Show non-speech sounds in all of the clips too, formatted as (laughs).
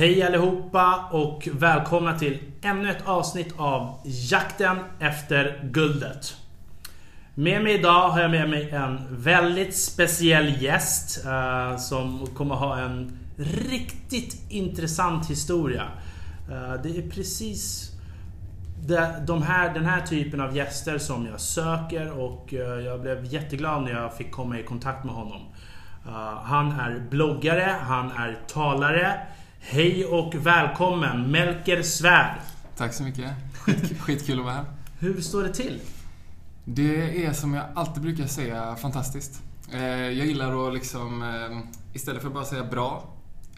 Hej allihopa och välkomna till ännu ett avsnitt av Jakten efter guldet. Med mig idag har jag med mig en väldigt speciell gäst eh, som kommer ha en riktigt intressant historia. Eh, det är precis de, de här, den här typen av gäster som jag söker och eh, jag blev jätteglad när jag fick komma i kontakt med honom. Eh, han är bloggare, han är talare. Hej och välkommen Melker Svärd. Tack så mycket. Skit, (laughs) skitkul att vara här. Hur står det till? Det är som jag alltid brukar säga, fantastiskt. Eh, jag gillar att liksom, eh, istället för att bara säga bra,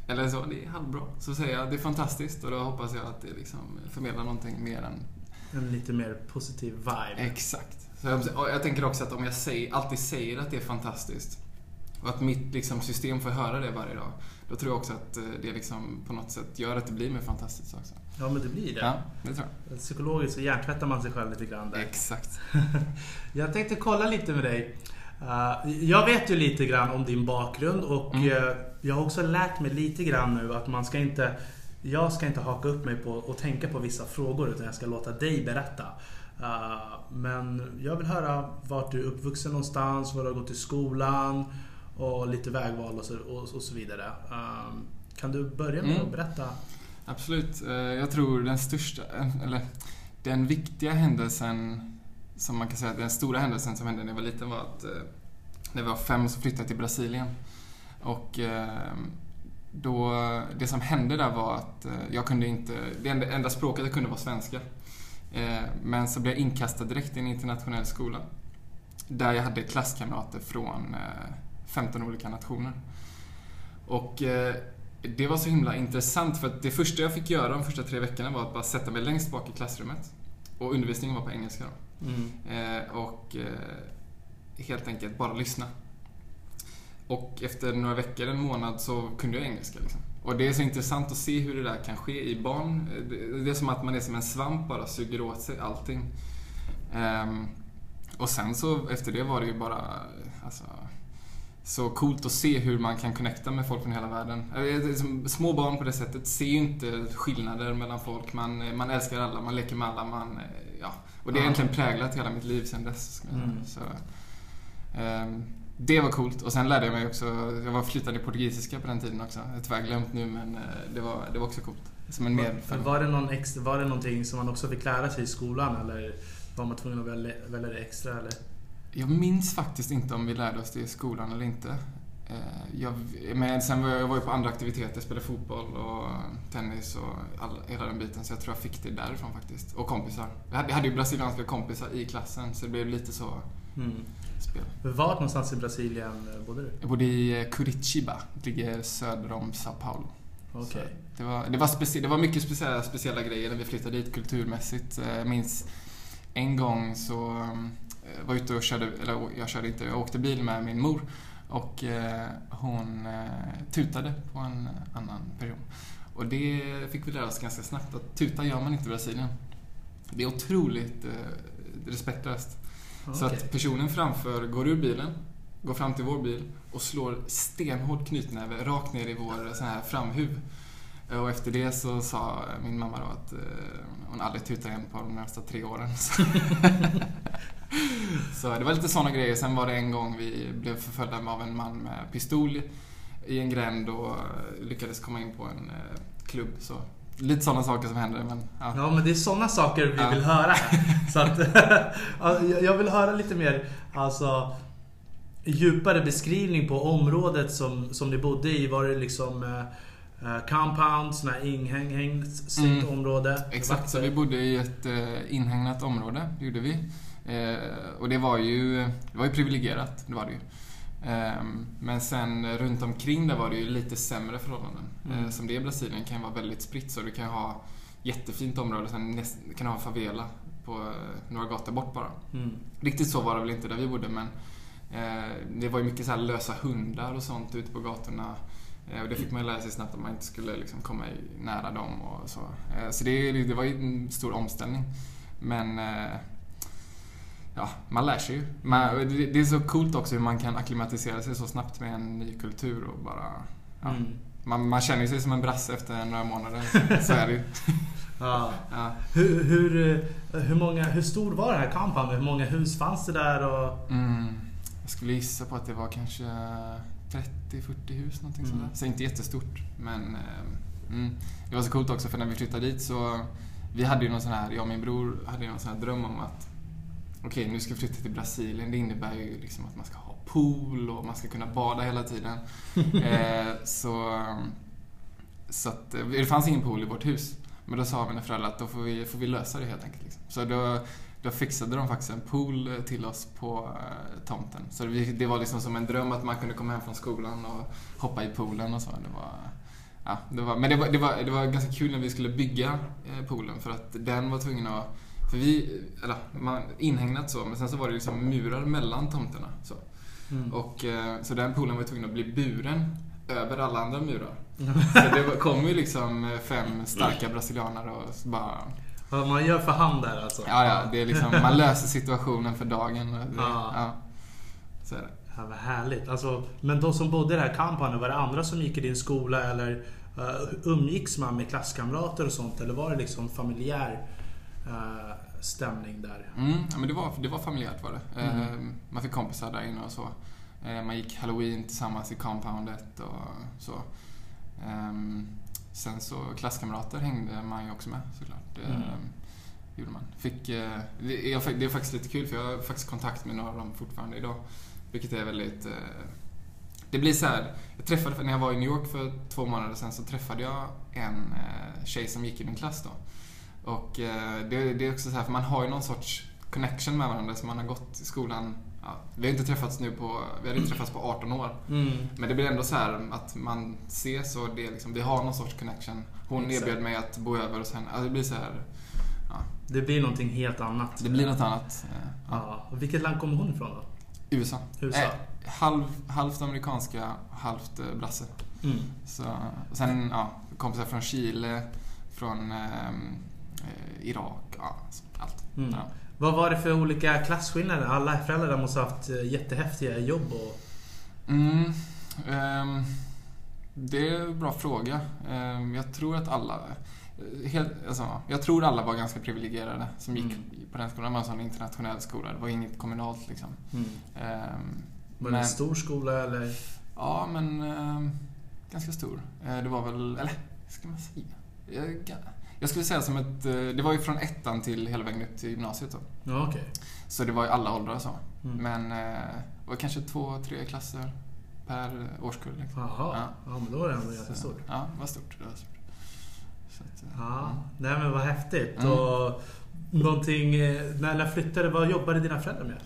eller så, det är halvbra, så säger jag det är fantastiskt och då hoppas jag att det liksom förmedlar någonting mer än... En lite mer positiv vibe. Exakt. Så jag, jag tänker också att om jag säger, alltid säger att det är fantastiskt och att mitt liksom, system får höra det varje dag. Då tror jag också att eh, det liksom på något sätt gör att det blir mer fantastiskt också. Ja, men det blir det. Ja, det tror jag. Psykologiskt så hjärntvättar man sig själv lite grann där. Exakt. (laughs) jag tänkte kolla lite med dig. Uh, jag vet ju lite grann om din bakgrund och mm. uh, jag har också lärt mig lite grann nu att man ska inte jag ska inte haka upp mig på och tänka på vissa frågor utan jag ska låta dig berätta. Men jag vill höra vart du är uppvuxen någonstans, var du har gått i skolan, och lite vägval och så, och, och så vidare. Um, kan du börja med mm. att berätta? Absolut. Eh, jag tror den största, eller den viktiga händelsen, som man kan säga den stora händelsen som hände när jag var liten var att eh, när vi var fem så flyttade jag till Brasilien. Och ehm, då, det som hände där var att eh, jag kunde inte, det enda, enda språket jag kunde var svenska. Men så blev jag inkastad direkt i en internationell skola. Där jag hade klasskamrater från 15 olika nationer. Och eh, det var så himla intressant för att det första jag fick göra de första tre veckorna var att bara sätta mig längst bak i klassrummet. Och undervisningen var på engelska då. Mm. Eh, och eh, helt enkelt bara lyssna. Och efter några veckor, en månad, så kunde jag engelska. Liksom. Och det är så intressant att se hur det där kan ske i barn. Det är som att man är som en svamp bara, suger åt sig allting. Um, och sen så efter det var det ju bara, alltså, så coolt att se hur man kan connecta med folk från hela världen. Små barn på det sättet ser ju inte skillnader mellan folk. Man, man älskar alla, man leker med alla. Man, ja. Och det har egentligen präglat hela mitt liv sedan dess. Mm. Så, um, det var coolt. Och sen lärde jag mig också, jag var flytande i portugisiska på den tiden också. Jag är tyvärr glömt nu men eh, det var, det var också coolt. Som en mer var, var, det någon extra, var det någonting som man också fick lära sig i skolan eller var man tvungen att välja, välja det extra eller? Jag minns faktiskt inte om vi lärde oss det i skolan eller inte. Eh, jag, men sen var jag, jag var ju på andra aktiviteter, spelade fotboll och tennis och all, hela den biten. Så jag tror jag fick det därifrån faktiskt. Och kompisar. Jag hade, jag hade ju brasilianska kompisar i klassen så det blev lite så mm. spel. Vart någonstans i Brasilien bodde du? Jag bodde i eh, Curitiba. Det ligger söder om Sao Paulo. Okay. Det var, det, var specie, det var mycket speciella, speciella grejer när vi flyttade dit kulturmässigt. Eh, jag minns en gång så Eh, var ute och körde, eller jag körde inte, jag åkte bil med min mor och eh, hon eh, tutade på en annan person. Och det fick vi lära oss ganska snabbt att tuta gör man inte i Brasilien. Det är otroligt respektlöst. Okay. Så att personen framför går ur bilen, går fram till vår bil och slår stenhård knytnäve rakt ner i vår sån här framhuv. Och efter det så sa min mamma då att hon aldrig tutar igen på de närmsta tre åren. (laughs) Så det var lite sådana grejer. Sen var det en gång vi blev förföljda av en man med pistol i en gränd och lyckades komma in på en eh, klubb. Så lite sådana saker som händer. Men, ja. ja, men det är sådana saker vi ja. vill höra. Så att, (laughs) jag vill höra lite mer alltså, djupare beskrivning på området som, som ni bodde i. Var det liksom eh, eh compound, sådana här inhägnat mm. område? Exakt, så vi bodde i ett eh, inhägnat område. Det gjorde vi. Eh, och det var ju, det var ju privilegierat, det var det ju. Eh, men sen runt omkring där var det ju lite sämre förhållanden. Eh, mm. som det i Brasilien kan ju vara väldigt spritt så du kan ha jättefint område, sen näst, kan ha en favela på eh, några gator bort bara. Mm. Riktigt så var det väl inte där vi bodde men eh, det var ju mycket så lösa hundar och sånt ute på gatorna. Eh, och det fick man ju lära sig snabbt att man inte skulle liksom komma nära dem och så. Så det, det var ju en stor omställning. Men ja, man lär sig ju. Man, det är så coolt också hur man kan akklimatisera sig så snabbt med en ny kultur och bara... Ja. Mm. man, man känner sig som en brasse efter några månader. (laughs) Så är det ju. Ja. (laughs) Ja. Hur, hur, eh, hur, många, hur stor var det här compound? Hur många hus fanns det där? Och... Mm, jag skulle gissa på att det var kanske 30-40 hus, någonting Mm. sådär. Så inte jättestort. Men eh, mm, det var så coolt också för när vi flyttade dit så vi hade ju någon sån här, jag och min bror hade ju någon sån här dröm om att okej, nu ska vi flytta till Brasilien. Det innebär ju liksom att man ska ha pool och man ska kunna bada hela tiden. (laughs) eh, så så att, eh, det fanns ingen pool i vårt hus. Men då sa mina föräldrar att då får vi, får vi lösa det helt enkelt. Liksom. Så då, då fixade de faktiskt en pool eh, till oss på eh, tomten. Så det, det var liksom som en dröm att man kunde komma hem från skolan och hoppa i poolen och så. Det var, ja, det var, men det var, det, var, det var ganska kul när vi skulle bygga poolen för att den var tvungen att för vi, eller man, inhägnat så, men sen så var det liksom murar mellan tomterna. Så, Mm. och, eh, så den poolen var tvungen att bli buren över alla andra murar. (laughs) Så det kom ju liksom eh, fem starka brasilianare och bara... Vad man gör för hand där alltså? Ja, ja, det är liksom, man löser situationen för dagen. Det, Ja. ja. Så är det. Ja, vad härligt. Alltså, men de som bodde i det här compoundet, var det andra som gick i din skola eller uh, umgicks man med klasskamrater och sånt? Eller var det liksom familjär stämning där? Mm, ja, men det var, det var familjärt var det. Eh, Mm. Man fick kompisar där inne och så. Eh, Man gick halloween tillsammans i compoundet och så. Ehm, Sen så klasskamrater hängde man ju också med såklart. Det Mm. gjorde man. Fick, eh, det, är, det är faktiskt lite kul för jag har faktiskt kontakt med några av dem fortfarande idag. Vilket är väldigt... eh, Det blir så här. Jag träffade, när jag var i New York för två månader sedan så träffade jag en eh, tjej som gick i min klass då. Och eh, det, det är också så här, för man har ju någon sorts connection med varandra som man har gått i skolan. Ja, vi har inte träffats nu på, vi hade inte träffats på 18 år. Mm. Men det blir ändå så här att man ses och det liksom, vi har någon sorts connection. Hon Exakt. erbjöd mig att bo över hos henne. Alltså det blir så här, Det blir någonting helt annat. det blir något annat. eh, Ja. Ja. Och vilket land kommer hon ifrån då? USA. USA? Eh, halv, halvt amerikanska, halvt eh, brasse. Mm. Så, och sen ja, kompisar från Chile, från eh, Irak, ja, allt. Mm. Ja. Vad var det för olika klasskillnader? Alla föräldrar måste ha haft eh, jättehäftiga jobb och... Mm, ehm, det är en bra fråga. Ehm, jag tror att alla helt, alltså, jag tror alla var ganska privilegierade som gick Mm. på den skolan. Det var en internationell skola. Det var inget kommunalt liksom. Mm. Ehm, Var det en stor skola eller? Ja, men ganska stor. Eh, det var väl, eller ska man säga? Jag, skulle säga som ett, eh, det var ju från ettan till hela vägen upp till gymnasiet då. Ja, okej. Så det var ju alla åldrar så. Mm. Men eh, det var kanske två, tre klasser per årskull. Liksom. Jaha, ja. Ja. men då är det ändå ganska stort. Ja, det var stort. Det var stort. Att, eh, Ja, mm. nej men vad häftigt. Mm. Och någonting, eh, när jag flyttade, vad jobbade dina föräldrar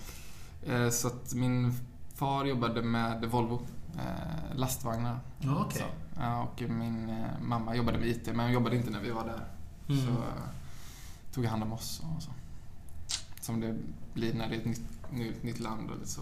med? Eh, Så att min far jobbade med Volvo, eh, lastvagnar. Okej. Så, ja, och min eh, mamma jobbade med IT, men hon jobbade inte när vi var där. Mm. Så eh, tog jag hand om oss och så. Som det blir när det är ett nytt, nytt, nytt land och lite så.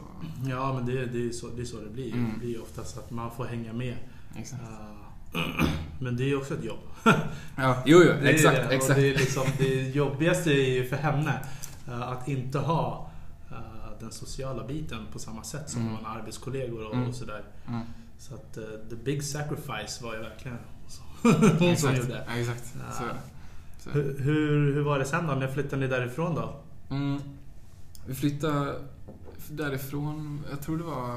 Ja, men det, det, är så, det är så det blir. Mm. Det blir oftast att man får hänga med. Exakt. Eh, (clears throat) Men det är också ett jobb. (laughs) Ja, jo, jo, Det exakt, det. Exakt. det, är liksom, det jobbigaste är ju för henne eh, att inte ha eh, den sociala biten på samma sätt som Mm. man har arbetskollegor och, Mm. och sådär. Mm. Så att the big sacrifice var ju verkligen hon som (laughs) gjorde. Ja, exakt. Så. Så. Hur, hur, hur var det sen då? När flyttade ni därifrån då? Mm. Vi flyttade därifrån, jag tror det var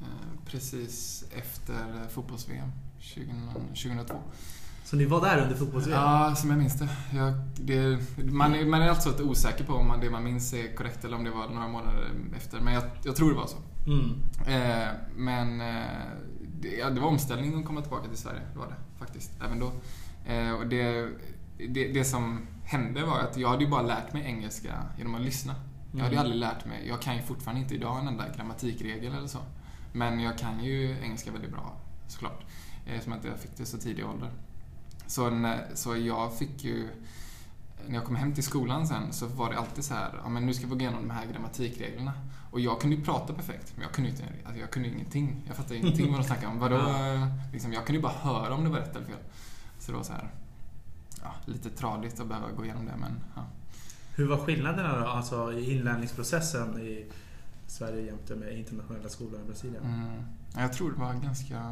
eh, precis efter fotbolls-VM 2002. Så ni var där under fotbolls Ja, som jag minns det. Jag, det man, är, man är alltså inte osäker på om man, det man minns är korrekt eller om det var några månader efter. Men jag, jag tror det var så. Mm. Eh, men eh, det, ja, det var omställning att komma tillbaka till Sverige. Det var det faktiskt, även då. Eh, och det, det, det som hände var att jag hade ju bara lärt mig engelska genom att lyssna. Jag hade ju Mm. aldrig lärt mig, jag kan ju fortfarande inte idag en enda grammatikregel eller så. Men jag kan ju engelska väldigt bra, såklart. Eh, Som att jag fick det så tidig ålder. Så, när, så jag fick ju... När jag kom hem till skolan sen så var det alltid så här, ja men nu ska vi gå igenom de här grammatikreglerna. Och jag kunde ju prata perfekt, men jag kunde ju inte, alltså jag kunde ingenting. Jag fattade ingenting vad de snackade om. Vadå, (laughs) liksom, jag kunde ju bara höra om det var rätt eller fel. Så det var så här, ja, lite tradigt att behöva gå igenom det, men ja. Hur var skillnaderna då? Alltså i inlärningsprocessen i Sverige jämte med internationella skolor i Brasilien? Mm. Jag tror det var ganska...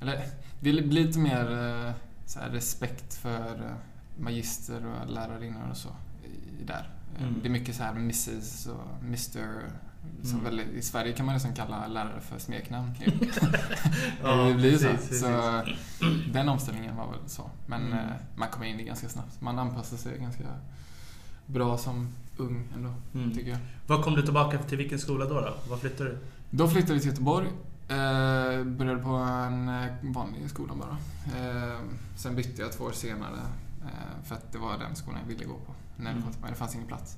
Eller, det blir lite mer eh, här, respekt för eh, magister och lärarinnor och så där. Mm. Det är mycket så här Mrs och Mr. Som Mm. väl, I Sverige kan man nästan kalla lärare för smeknamn. (laughs) (laughs) Ja, det blir ju så. precis, så den omställningen var väl så. Men Mm. eh, man kommer in i det ganska snabbt. Man anpassar sig ganska bra som ung ändå, Mm. tycker jag. Vad kom du tillbaka till vilken skola då? då? Vad flyttade du? Då flyttade vi till Göteborg. Eh, började på en eh, vanlig skola bara. Eh, sen bytte jag två år senare eh, för att det var den skolan jag ville gå på. När Mm. kom det fanns ingen plats.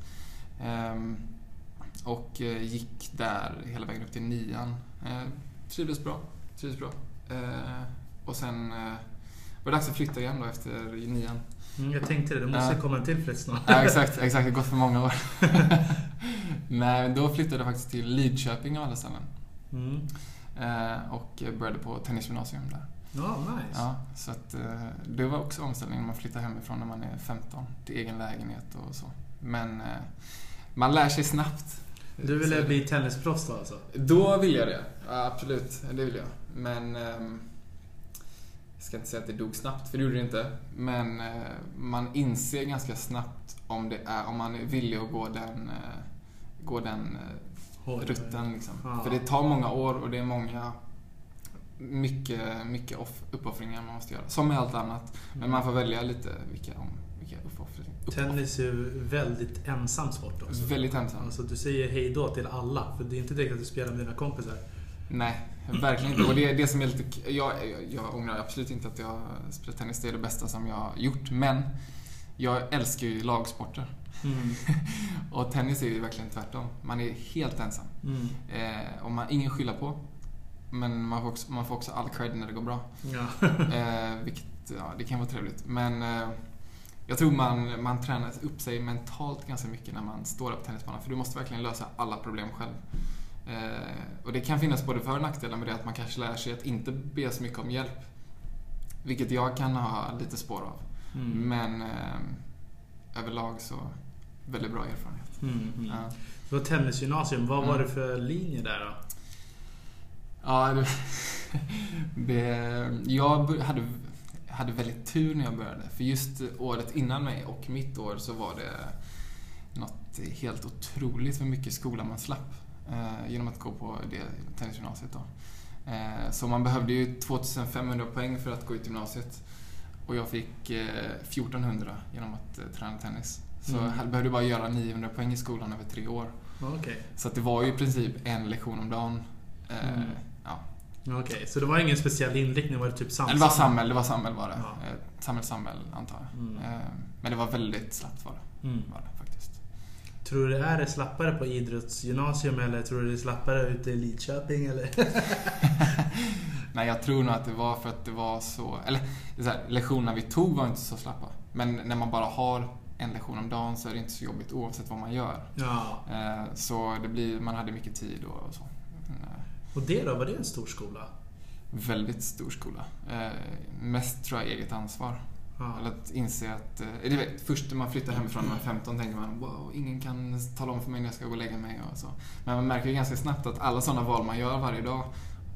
Och eh, gick där hela vägen upp till nian. Eh, trivdes bra. Trivdes bra. Eh, och sen var det dags att flytta igen då efter nian. Mm, jag tänkte det, det måste Ja. komma en till flytt snart. Ja, exakt, exakt. Det har gått för många år. (laughs) Nej, då flyttade jag faktiskt till Lidköping av alla ställen. Mm. Och började på tennisgymnasium där. Ja, nice. Ja, så att, det var också omställningen. Man flyttar hemifrån när man är 15 till egen lägenhet och så. Men man lär sig snabbt. Du ville bli tennisproffs då alltså? Då vill jag det. Ja, absolut, det vill jag. Men ehm, jag ska inte säga att det dog snabbt, för det gjorde det inte. Men eh, man inser ganska snabbt om, det är, om man är villig att gå den, eh, gå den eh, rutten. Liksom. Ja. För det tar många år och det är många mycket, mycket off, uppoffringar man måste göra. Som med allt annat. Men man får välja lite vilka, om. Tennis är ju väldigt ensam sport också. Väldigt ensam. Alltså du säger hej då till alla, för det är inte direkt att du spelar med dina kompisar. Nej, verkligen inte. Och det det som är lite... Jag, jag, jag ångrar absolut inte att jag har spelat tennis. Det är det bästa som jag har gjort. Men jag älskar ju lagsporter. Mm. (laughs) Och tennis är ju verkligen tvärtom. Man är helt ensam. Mm. Eh, och man har ingen skylla på. Men man får, också, man får också all cred när det går bra. Ja. Eh, vilket, ja, det kan vara trevligt. Men eh, jag tror man, man tränar upp sig mentalt ganska mycket när man står på tennisbanan. För du måste verkligen lösa alla problem själv. Eh, och det kan finnas både för och nackdelar med det att man kanske lär sig att inte be så mycket om hjälp. Vilket jag kan ha lite spår av. Mm. Men eh, överlag så väldigt bra erfarenhet. Mm. Mm. Ja. Det var tennisgymnasium, vad var Mm. det för linje där då? Ja, det, (laughs) jag hade, hade väldigt tur när jag började. För just året innan mig och mitt år så var det något helt otroligt hur mycket skola man slapp. Eh, genom att gå på det tennisgymnasiet då. Eh, så man behövde ju 2500 poäng för att gå ut gymnasiet. Och jag fick eh, 1400 genom att eh, träna tennis. Så Mm. jag behövde bara göra 900 poäng i skolan över tre år. Okej, Så det var ju i princip en lektion om dagen. Eh, Mm. Okej. så det var ingen speciell inriktning? Var det typ? Nej, det var samhäll, det var samhäll var det. Ja. Eh, Samhäll, samhäll antar jag. Mm. Eh, Men det var väldigt slappt var det, Mm. var det faktiskt. Tror du det är slappare på idrottsgymnasium eller tror du det är slappare ute i Lidköping eller? (laughs) Nej, jag tror nog att det var för att det var så... Eller så här, lektionerna vi tog var inte så slappa. Men när man bara har en lektion om dagen så är det inte så jobbigt oavsett vad man gör. Ja. Eh, Så det blir, man hade mycket tid och så. Och det då, var det en stor skola? Väldigt stor skola. Eh, Mest tror jag eget ansvar. Ja. Eller att inse att... eh, vet, först när man flyttar hemifrån när man är 15 tänker man wow, ingen kan tala om för mig när jag ska gå och lägga mig och så. Men man märker ju ganska snabbt att alla sådana val man gör varje dag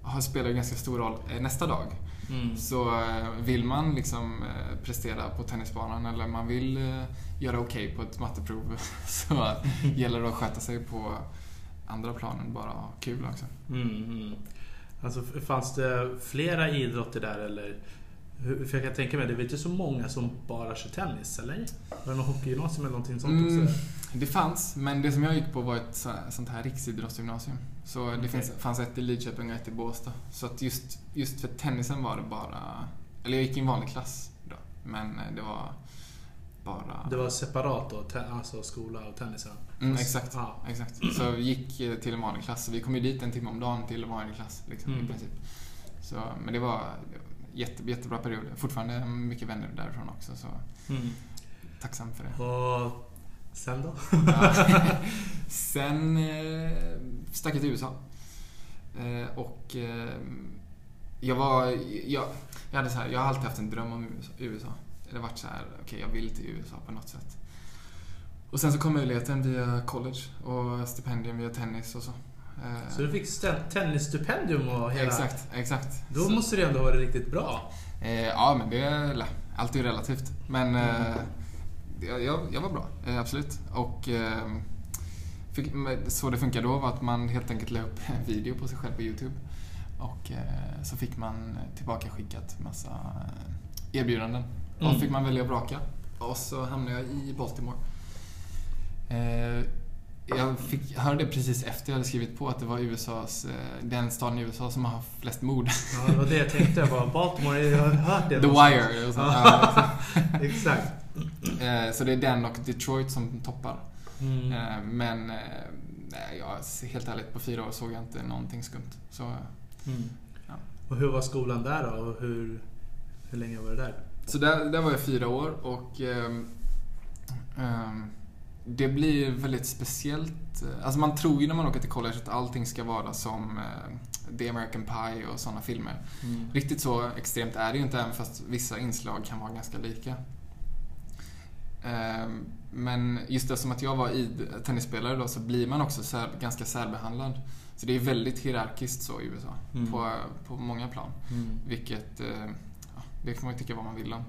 har- spelar ju ganska stor roll eh, nästa dag. Mm. Så eh, vill man liksom eh, prestera på tennisbanan eller man vill göra okej på ett matteprov (laughs) så (laughs) gäller det att sköta sig på andra planen bara ha kul också. Mm, mm. Alltså fanns det flera idrotter där eller? För jag kan tänka mig, det är inte så många som bara kör tennis, eller? Var det någon hockeygymnasium eller någonting sånt Mm, också? det fanns, men det som jag gick på var ett så- sånt här riksidrottsgymnasium. Så det finns, fanns ett i Lidköping och ett i Båstad. Så att just, just för tennisen var det bara... Eller jag gick i en vanlig klass då, men eh, det var bara... Det var separat då, alltså skola och tennisen? Mm, exakt. Ja. Exakt. Så vi gick eh, till en vanlig klass. Vi kom ju dit en timme om dagen till en vanlig klass. Liksom, Mm. i princip. Så, men det var jätte, jättebra period. Fortfarande mycket vänner därifrån också. Så Mm. tacksam för det. Och sen då? (laughs) Sen eh, stack jag till USA. Eh, och eh, jag var... Jag, jag, hade så här, jag har alltid haft en dröm om USA. USA. Det har varit så här, okej jag vill till USA på något sätt. Och sen så kom möjligheten via college och stipendium via tennis och så. Eh, Så du fick tennisstipendium och hela... Exakt, exakt. Då Så- måste det ändå ha varit riktigt bra. Eh, ja, men det är allt är ju relativt. Men eh, jag, jag, var bra, absolut. Och eh, fick, så det funkade då var att man helt enkelt la upp en video på sig själv på YouTube. Och så fick man tillbaka skickat massa erbjudanden. Mm. Och fick man välja och vraka. Och så hamnade jag i Baltimore. Eh, jag fick höra det precis efter jag hade skrivit på att det var USAs, eh, den staden i USA som har flest mord. Ja, det var det jag tänkte. Jag bara, Baltimore, jag har hört det The. Wire. Så. Ja, (laughs) Exakt. Eh, Så det är den och Detroit som toppar. Mm. Men nej, jag, helt ärligt, på fyra år såg jag inte någonting skumt. Så Mm. Ja. Och hur var skolan där då? Och hur, hur länge var du där? Så där, där var jag fyra år och ehm, ehm, det blir väldigt speciellt. Alltså man tror ju när man åker till college att allting ska vara som eh, The American Pie och sådana filmer. Mm. Riktigt så extremt är det ju inte även fast vissa inslag kan vara ganska lika. Ehm, Men just eftersom att jag var i tennisspelare då så blir man också sär, ganska särbehandlad. Så det är väldigt hierarkiskt så i USA. Mm. På, på många plan. Mm. Vilket, eh, ja, det kan man ju tycka vad man vill om.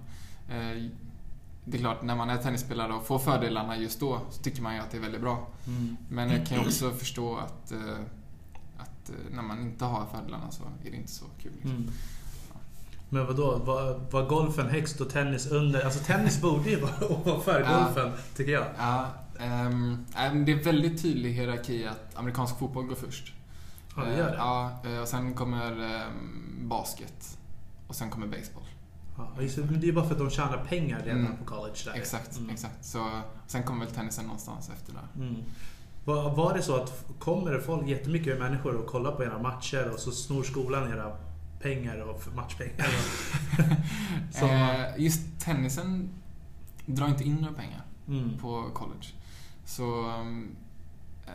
Det är klart, när man är tennisspelare och får fördelarna just då så tycker man ju att det är väldigt bra. Mm. Men jag kan ju också förstå att, eh, att eh, när man inte har fördelarna så är det inte så kul. Liksom. Mm. Men vadå, var, var golfen högst och tennis under? Alltså tennis borde ju vara (laughs) ovanför golfen, tycker jag. Ja, men det är väldigt tydlig hierarki att amerikansk fotboll går först. Ja, det gör det. Eh, Ja, och sen kommer ehm, basket. Och sen kommer baseball. Ja, just det, det är bara för att de tjänar pengar redan Mm. på college där. Exakt, Mm. exakt. Så, sen kommer väl tennisen någonstans efter där. Mm. Var, var det så att kommer det folk, jättemycket människor och kollar på era matcher och så snor skolan era pengar och matchpengar? Och, (laughs) Eh, just tennisen drar inte in några pengar mm. på college. Så, um,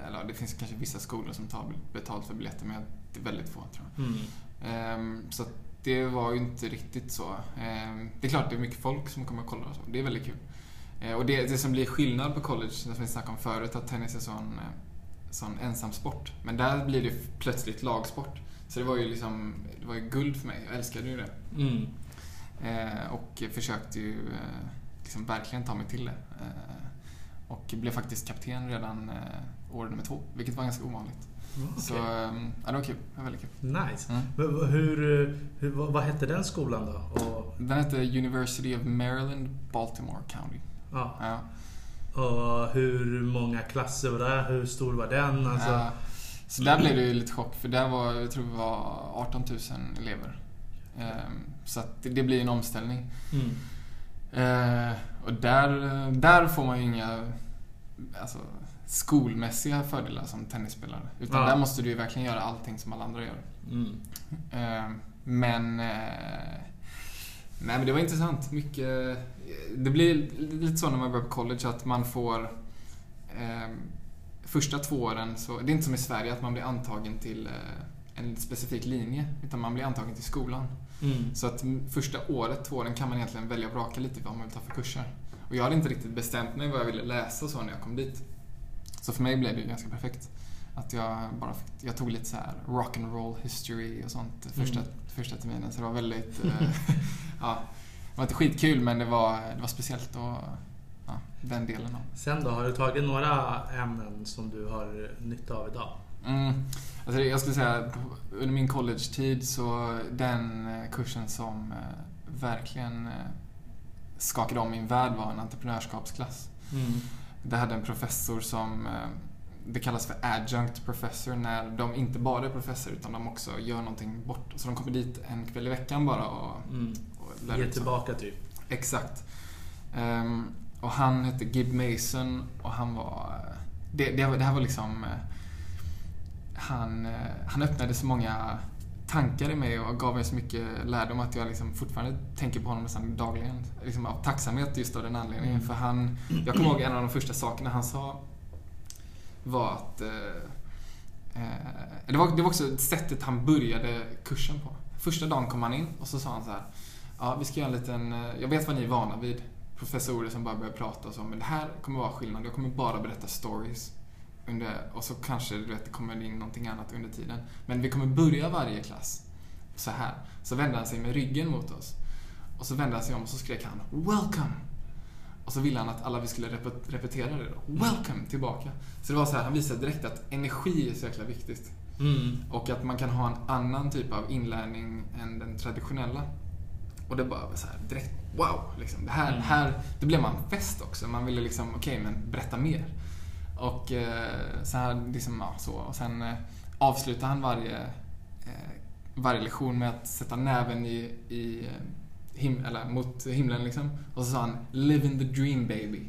eller det finns kanske vissa skolor som tar betalt för biljetter men det är väldigt få tror jag. Mm. Ehm, så det var ju inte riktigt så. Ehm, det är klart det är mycket folk som kommer och kollar och så. Det är väldigt kul. Eh, och det, det som blir skillnad på college, som vi snackade om förut, att tennis är sån, eh, sån ensam sport. Men där blir det plötsligt lagsport. Så det var ju liksom, det var ju guld för mig. Jag älskade ju det. Mm. Eh, och försökte ju eh, liksom verkligen ta mig till det. Och blev faktiskt kapten redan eh, år nummer två, vilket var ganska ovanligt. Så eh, ja, det var kul. Det var väldigt kul. Nice. Mm. Men vad- Hur, hur, vad hette den skolan då? Och, Den hette University of Maryland, Baltimore County. ja, Ja. och hur många klasser var det? Hur stor var den? Alltså, Ja. Så där blev det ju lite chock, för där var, jag tror det var 18 000 elever. Ehm, Så det blir en omställning. mm. Eh, Och där, där får man ju inga alltså, skolmässiga fördelar som tennisspelare. Utan Ja. där måste du ju verkligen göra allting som alla andra gör. Mm. Eh, Men... eh, Nej men det var intressant. Mycket... Det blir lite så när man börjar på college att man får... Eh, första två åren så... Det är inte som i Sverige att man blir antagen till eh, en specifik linje. Utan man blir antagen till skolan. Mm. Så att första året, två åren, kan man egentligen välja och vraka lite vad man vill ta för kurser. Och jag hade inte riktigt bestämt mig vad jag ville läsa så när jag kom dit. Så för mig blev det ju ganska perfekt. Att jag bara fick, jag tog lite så här rock and roll history och sånt första, Mm. första terminen. Så det var väldigt, eh, (laughs) ja, det var inte skitkul men det var, det var speciellt och ja, den delen av. Sen då, har du tagit några ämnen som du har nytta av idag? Mm. Alltså jag skulle säga under min college-tid så den eh, kursen som eh, verkligen skakade om min värld var en entreprenörskapsklass. Mm. Det hade en professor som eh, det kallas för adjunct professor när de inte bara är professor utan de också gör någonting bort. Så de kommer dit en kväll i veckan bara och, Mm. och lär Ge ut tillbaka typ. Exakt. Ehm, och han hette Gib Mason och han var... eh, Det, det, det här var liksom... eh, Han, han öppnade så många tankar i mig och gav mig så mycket lärdom att jag liksom fortfarande tänker på honom nästan dagligen. Liksom av tacksamhet just av den anledningen. Mm. För han... Jag kommer ihåg en av de första sakerna han sa var att... Eh, eh, det, var, det var också sättet han började kursen på. Första dagen kom han in och så sa han så här. Ja, vi ska göra en liten... eh, Jag vet vad ni är vana vid. Professorer som bara börjar prata och så. Men det här kommer vara skillnad. Jag kommer bara berätta stories. Under, och så kanske du vet, det kommer in någonting annat under tiden. Men vi kommer börja varje klass så här. Så vände han sig med ryggen mot oss. Och så vände han sig om och så skrek han “Welcome!” Och så ville han att alla vi skulle repet- repetera det då. “Welcome!” tillbaka. Så det var så här, han visade direkt att energi är så jäkla viktigt. Mm. Och att man kan ha en annan typ av inlärning än den traditionella. Och det bara så här direkt, wow! Liksom. Det här, Mm. här, då blev man fäst också. Man ville liksom, okej, men berätta mer. Och eh, så här, liksom, ja, så. Och sen eh, avslutade han varje, eh, varje lektion med att sätta näven i, i him, eller mot himlen liksom. Och så sa han “Live in the dream baby”.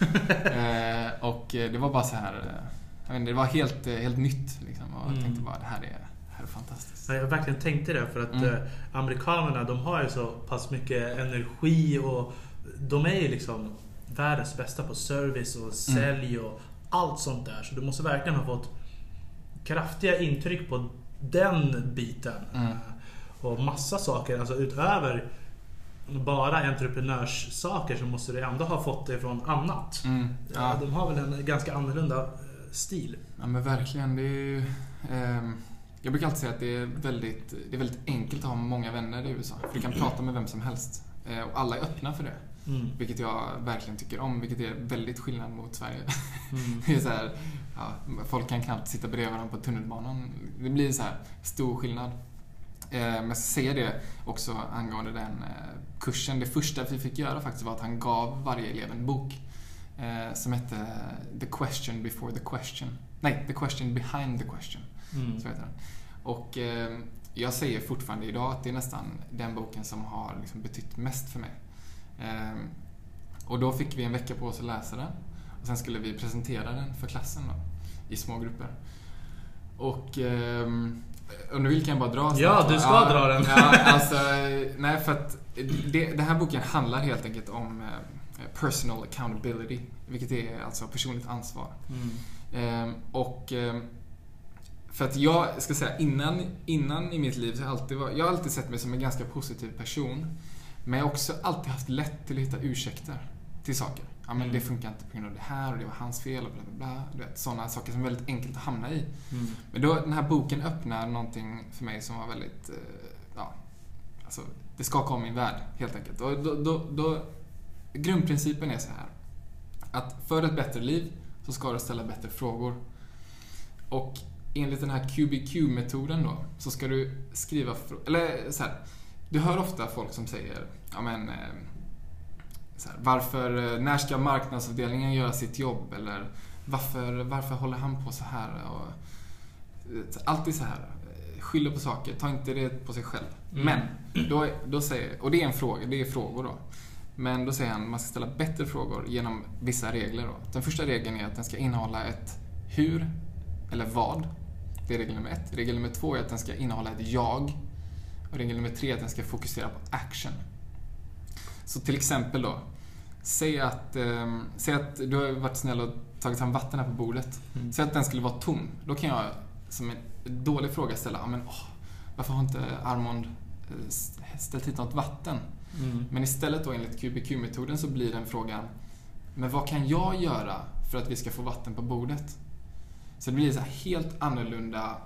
(laughs) eh, och det var bara så här, jag vet inte, det var helt, helt nytt liksom. Och jag Mm. tänkte bara, det här är, det här är fantastiskt. Ja, Jag verkligen tänkte det för att Mm. amerikanerna de har ju så pass mycket energi och de är ju liksom världens bästa på service Mm. och sälj och allt sånt där. Så du måste verkligen ha fått kraftiga intryck på den biten. Mm. Eh, Och massa saker, alltså utöver bara entreprenörssaker så måste du ändå ha fått det från annat. Mm. Ja. Ja. De har väl en ganska annorlunda eh, stil. ja, men verkligen. Det är ju, ehm, jag brukar alltid säga att det är, väldigt, det är väldigt enkelt att ha många vänner i USA. För du kan prata med vem som helst. Eh, och alla är öppna för det. Mm. Vilket jag verkligen tycker om, vilket är väldigt skillnad mot Sverige. Mm. (laughs) Det är så här, ja, folk kan knappt sitta bredvid varandra på tunnelbanan. Det blir så här stor skillnad. Eh, Men jag säga det också angående den eh, kursen. Det första vi fick göra faktiskt var att han gav varje elev en bok eh, som hette The question before the question. Nej, The question behind the question. Mm. Så heter den. Och eh, jag säger fortfarande idag att det är nästan den boken som har liksom betytt mest för mig. Eh, och då fick vi en vecka på oss att läsa den. Och sen skulle vi presentera den för klassen då, i små grupper. Och ehm, du vill kan jag bara dra Ja, du ska dra den. Ja, (laughs) alltså, nej för att det, den här boken handlar helt enkelt om eh, personal accountability. Vilket är alltså personligt ansvar. Mm. Ehm, och ehm, för att jag ska säga innan, innan i mitt liv så har jag alltid, varit, jag har alltid sett mig som en ganska positiv person. Men jag har också alltid haft lätt till att hitta ursäkter till saker. Ja men Mm. det funkar inte på grund av det här och det var hans fel och bla bla bla. Du vet, sådana saker som är väldigt enkelt att hamna i. Mm. Men då, den här boken öppnar någonting för mig som var väldigt, eh, ja, alltså det skakade om min värld helt enkelt. Och då, då, då, grundprincipen är så här. Att för ett bättre liv så ska du ställa bättre frågor. Och enligt den här QBQ-metoden då så ska du skriva, eller så här. Du hör ofta folk som säger, ja men, eh, här, varför, eh, när ska marknadsavdelningen göra sitt jobb? Eller varför, varför håller han på så här? Och, eh, alltid så här, skyller på saker, ta inte det på sig själv. Mm. Men, då, då säger, och det är en fråga, det är frågor då. Men då säger han att man ska ställa bättre frågor genom vissa regler. Då. Den första regeln är att den ska innehålla ett hur eller vad. Det är regel nummer ett. Regel nummer två är att den ska innehålla ett jag. Och regel nummer tre är att den ska fokusera på action. Så till exempel då. Säg att, eh, säg att du har varit snäll och tagit fram vatten här på bordet. Mm. Säg att den skulle vara tom. Då kan jag som en dålig fråga ställa, "Ja, men, åh, varför har inte Armand eh, ställt hit något vatten? Mm. Men istället då enligt QBQ-metoden så blir den frågan, men vad kan jag göra för att vi ska få vatten på bordet? Så det blir så helt annorlunda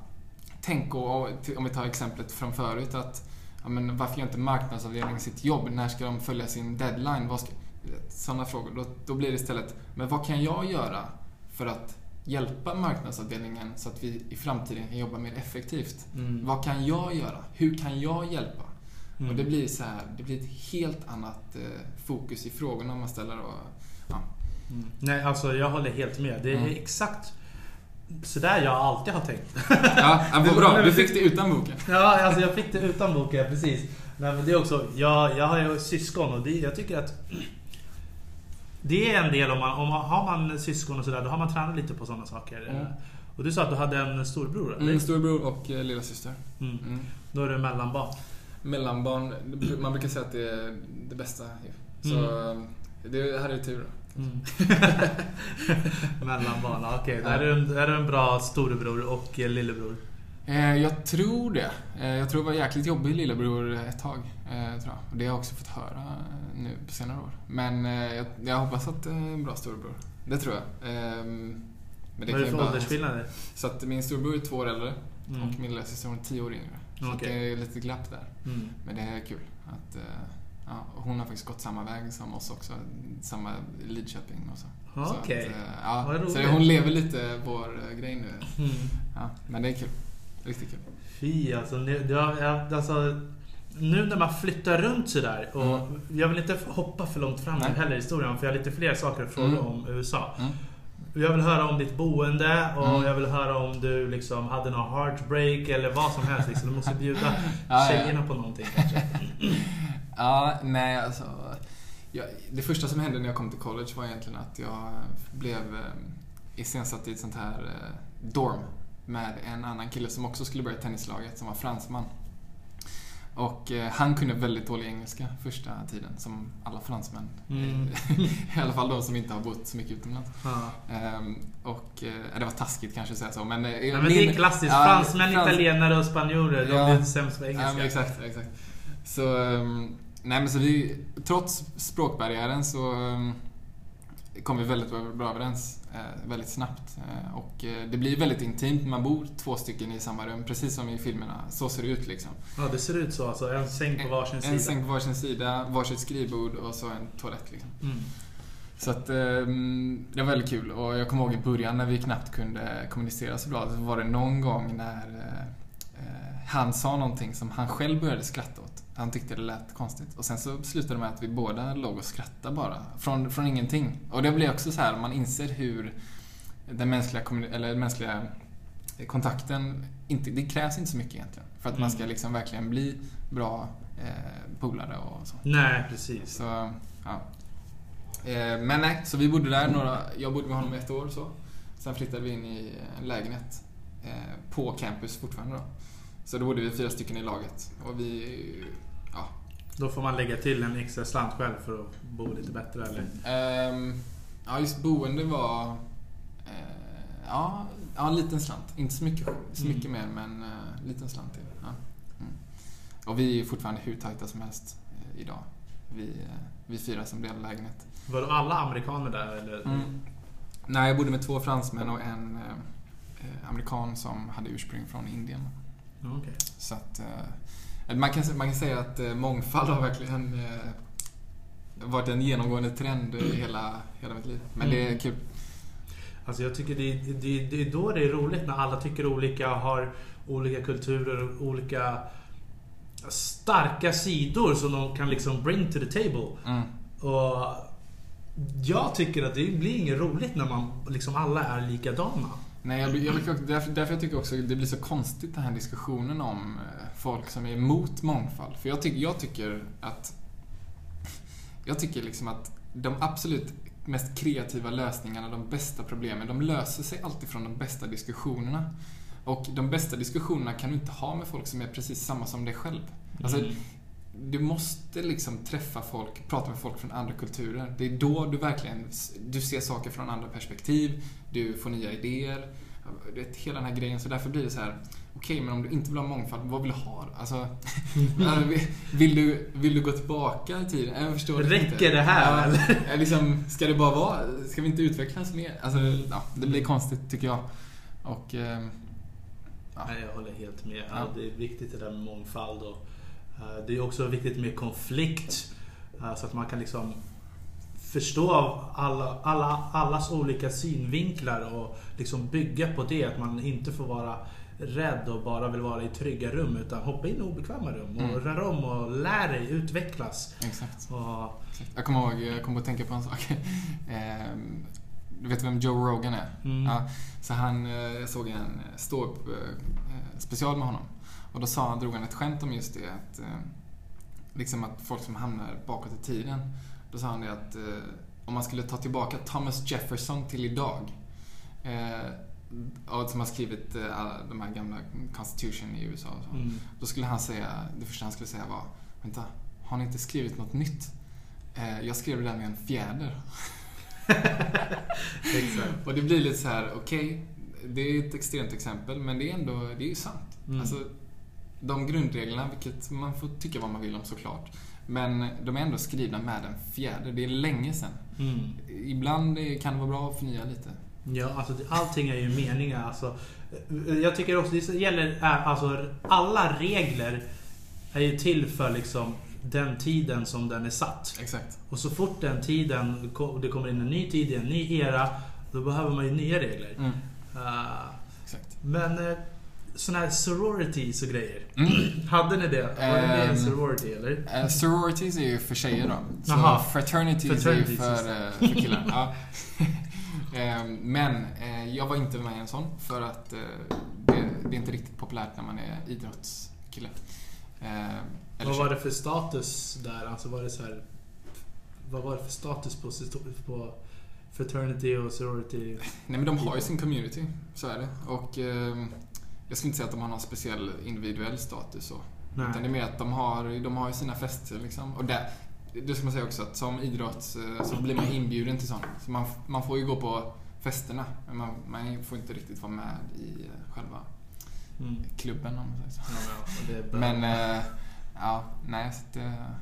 tänk och, om vi tar exemplet från förut att ja, men varför gör inte marknadsavdelningen sitt jobb? När ska de följa sin deadline? Vad ska, sådana frågor. Då, då blir det istället, men vad kan jag göra för att hjälpa marknadsavdelningen så att vi i framtiden kan jobba mer effektivt? Mm. Vad kan jag göra? Hur kan jag hjälpa? Mm. Och det blir så här, det blir ett helt annat eh, fokus i frågorna man ställer. Och, ja. Mm. Nej, alltså jag håller helt med. Det är Mm. exakt sådär jag alltid har tänkt. Ja, vad bra. Du fick det utan boken. Ja, alltså jag fick det utan boken, precis. Nej, men det är också, jag, jag har ju syskon och det, jag tycker att det är en del om man, om man har man syskon och sådär, då har man tränat lite på sådana saker. Mm. Och du sa att du hade en storbror, eller? Mm, storebror och eh, lilla syster. Mm. Mm. Då är du mellanbarn. Mellanbarn, man brukar säga att det är det bästa. ju. Så eh, det här är tur. Mm. (laughs) mellanbarn, ja, okej. Där, är du där är du en bra storebror och lillebror. Eh, jag tror det. Eh, jag tror det var jäkligt jobbig lillebror ett tag. Eh, tror jag. Det har jag också fått höra nu på senare år. Men jag, jag hoppas att det är en bra storebror. Det tror jag. Eh, Men Vad är det kan för åldersskillnader? Så att min storbror är två år äldre Mm. och min lillasyster är tio år yngre. Så Okej. det är lite glapp där. Mm. Men det är kul. Att, ja, hon har faktiskt gått samma väg som oss också. Samma Lidköping och så. Okej. att, eh, ja, Vad så hon lever lite vår eh, grej nu. Mm. Ja, men det är kul. Riktigt kul. Fy alltså, nu, det jag- alltså. Nu när man flyttar runt sådär och Mm. jag vill inte hoppa för långt fram Nej. heller i historien för jag har lite fler saker att fråga Mm. om USA. Mm. Jag vill höra om ditt boende och Mm. jag vill höra om du liksom hade någon heartbreak eller vad som helst. Liksom. Du måste bjuda (laughs) Ja, ja. tjejerna på någonting kanske. (laughs) Ja, nej alltså. Jag, det första som hände när jag kom till college var egentligen att jag blev eh, iscensatt i ett sånt här eh, dorm med en annan kille som också skulle börja tennislaget, som var fransman. Och eh, han kunde väldigt dålig engelska första tiden, som alla fransmän. Mm. (laughs) I alla fall de som inte har bott så mycket utomlands. Ja. Ehm, och eh, det var taskigt kanske att säga så, men... eh, Ja, men det är klassiskt. Ja, Fransmän, frans- italienare och spanjorer. De Ja. är sämst på Ja, engelska. men exakt, exakt. Så, ehm, nej men så vi, trots språkbarriären så ehm, kom vi väldigt bra överens eh, väldigt snabbt. Eh, och eh, det blir väldigt intimt man bor två stycken i samma rum, precis som i filmerna. Så ser det ut liksom. Ja, det ser ut så. Alltså, en säng på varsin sida. En säng på varsin sida, varsitt skrivbord och så en toalett liksom. Mm. Så att ehm, det var väldigt kul och jag kommer ihåg i början när vi knappt kunde kommunicera så bra. Så var det någon gång när han sa någonting som han själv började skratta åt. Han tyckte det lät konstigt. Och sen så slutade det med att vi båda låg och skrattade bara. Från, från ingenting. Och det blir också så här, man inser hur den mänskliga, eller den mänskliga kontakten, inte, det krävs inte så mycket egentligen. För att man ska Mm. liksom verkligen bli bra eh, polare och så. Nej, precis. Så, ja. Eh, Men nej, så vi bodde där några, jag bodde med honom i ett år så. Sen flyttade vi in i en lägenhet eh, på campus fortfarande då. Så då bodde vi fyra stycken i laget. Och vi, ja. Då får man lägga till en extra slant själv för att bo lite bättre eller? Ehm, ja, just boende var, eh, ja, ja, en liten slant. Inte så mycket, så Mm. mycket mer, men eh, liten slant till. Ja. Mm. Och vi är fortfarande hur tajta som helst eh, idag. Vi, eh, vi fyra som delar lägenhet. Var då alla amerikaner där eller? Mm. Nej, jag bodde med två fransmän och en amerikan som hade ursprung från Indien. Okej. Så att, eh, man, kan, man kan säga att eh, mångfald har verkligen eh, varit en genomgående trend i hela, hela mitt liv. Men det är Mm. kul. Alltså jag tycker det, det, det är då det är roligt när alla tycker olika, har olika kulturer och olika starka sidor som de kan liksom bring to the table. Mm. Och jag tycker att det blir inget roligt när man liksom alla är likadana. Nej, jag, blir- jag, brukar också- därför, därför jag tycker också det blir så konstigt den här diskussionen om eh, folk som är emot mångfald. För jag, tycker jag tycker att... Jag tycker liksom att de absolut mest kreativa lösningarna, de bästa problemen, de löser sig alltid från de bästa diskussionerna. Och de bästa diskussionerna kan du inte ha med folk som är precis samma som dig själv. Alltså, Mm du måste liksom träffa folk, prata med folk från andra kulturer. Det är då du verkligen du ser saker från andra perspektiv, du får nya idéer. Vet, hela den här grejen. Så därför blir det så här. okej, men om du inte vill ha mångfald, vad vill du ha? Alltså, (laughs) alltså, vill- du, vill du gå tillbaka i tiden? Jag förstår Räcker inte. det här, Ja, eller? liksom, ska det bara vara, ska vi inte utvecklas mer? Alltså, ja, det blir konstigt tycker jag. Och, ehm, Ja. Nej, jag håller helt med. Ja, det är viktigt det där med mångfald. Och, det är också viktigt med konflikt. eh, så att man kan liksom förstå alla, alla, allas olika synvinklar och liksom bygga på det. Att man inte får vara rädd och bara vill vara i trygga rum utan hoppa in i obekväma rum och Mm. röra om och lär dig utvecklas. exakt. Och, Jag kommer ihåg, jag kommer att tänka på en sak. (laughs) Ehm, Du vet vem Joe Rogan är? mm, Ja, så han, eh, jag såg en ståupp eh, special med honom. Och då sa han, drog han ett skämt om just det att eh, liksom att folk som hamnar bakåt i tiden. Då sa han det att eh, om man skulle ta tillbaka Thomas Jefferson till idag. Eh, som har skrivit eh, alla de här gamla Constitution i USA och så. mm. Då skulle han säga, det första han skulle säga var Vänta, har ni inte skrivit något nytt? Eh, jag skrev det där med en fjäder. (laughs) Exakt. Och det blir lite så här, okej, det är ett extremt exempel, men det är ändå, det är ju sant. Mm. Alltså, de grundreglerna, vilket man får tycka vad man vill om såklart, men de är ändå skrivna med en fjäder. Det är länge sedan. Mm. Ibland kan det vara bra att förnya lite. Ja, alltså allting är ju meningar. Alltså, eh, jag tycker också det gäller, eh, alltså alla regler är ju till för liksom den tiden som den är satt. Exakt. Och så fort den tiden, det kommer in en ny tid, en ny era, då behöver man ju nya regler. Mm. Eh, Exakt. men uh, sådana här sororities och grejer. Mm. Hade ni det? Var det med en Ehm, sorority eller? Eh, sororities är ju för tjejer då. Så Jaha. fraternities, Fraternities, är ju för, eh, för killar. ja. (laughs) Eh, Men eh, jag var inte med i en sån för att eh, det, det är inte riktigt populärt när man är idrottskille. Eh, eller Vad var det för status där? Alltså var det så här, Vad var det för status på, på fraternity och sorority? Nej men de har ju sin community, så är det. Och jag skulle inte säga att de har någon speciell individuell status så. Utan det är mer att de har, de har sina fester liksom. Och där, det ska man säga också att som idrotts eh, så blir man inbjuden till sånt. Så man, man får ju gå på festerna. Men man, man får inte riktigt vara med i eh, själva Mm. klubben om man säger så. Ja, men. Men, eh, ja, nej, så det är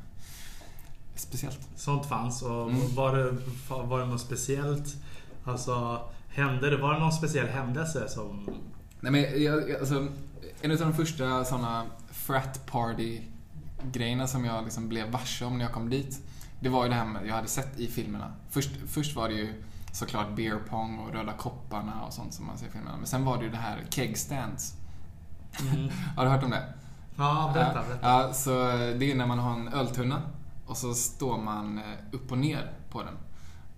speciellt. Sånt fanns och Mm. var, det, var det något speciellt? Alltså, hände det? Var det någon speciell händelse som... Nej men jag, alltså, en av de första såna frat party grejerna som jag liksom blev varse om när jag kom dit. Det var ju det här med, jag hade sett i filmerna. Först, först var det ju såklart beer pong och röda kopparna och sånt som man ser i filmerna. Men sen var det ju det här keg stands. Mm. (laughs) Har du hört om det? Ja, berätta. berätta. Ja, så det är när man har en öltunna och så står man eh, upp och ner på den.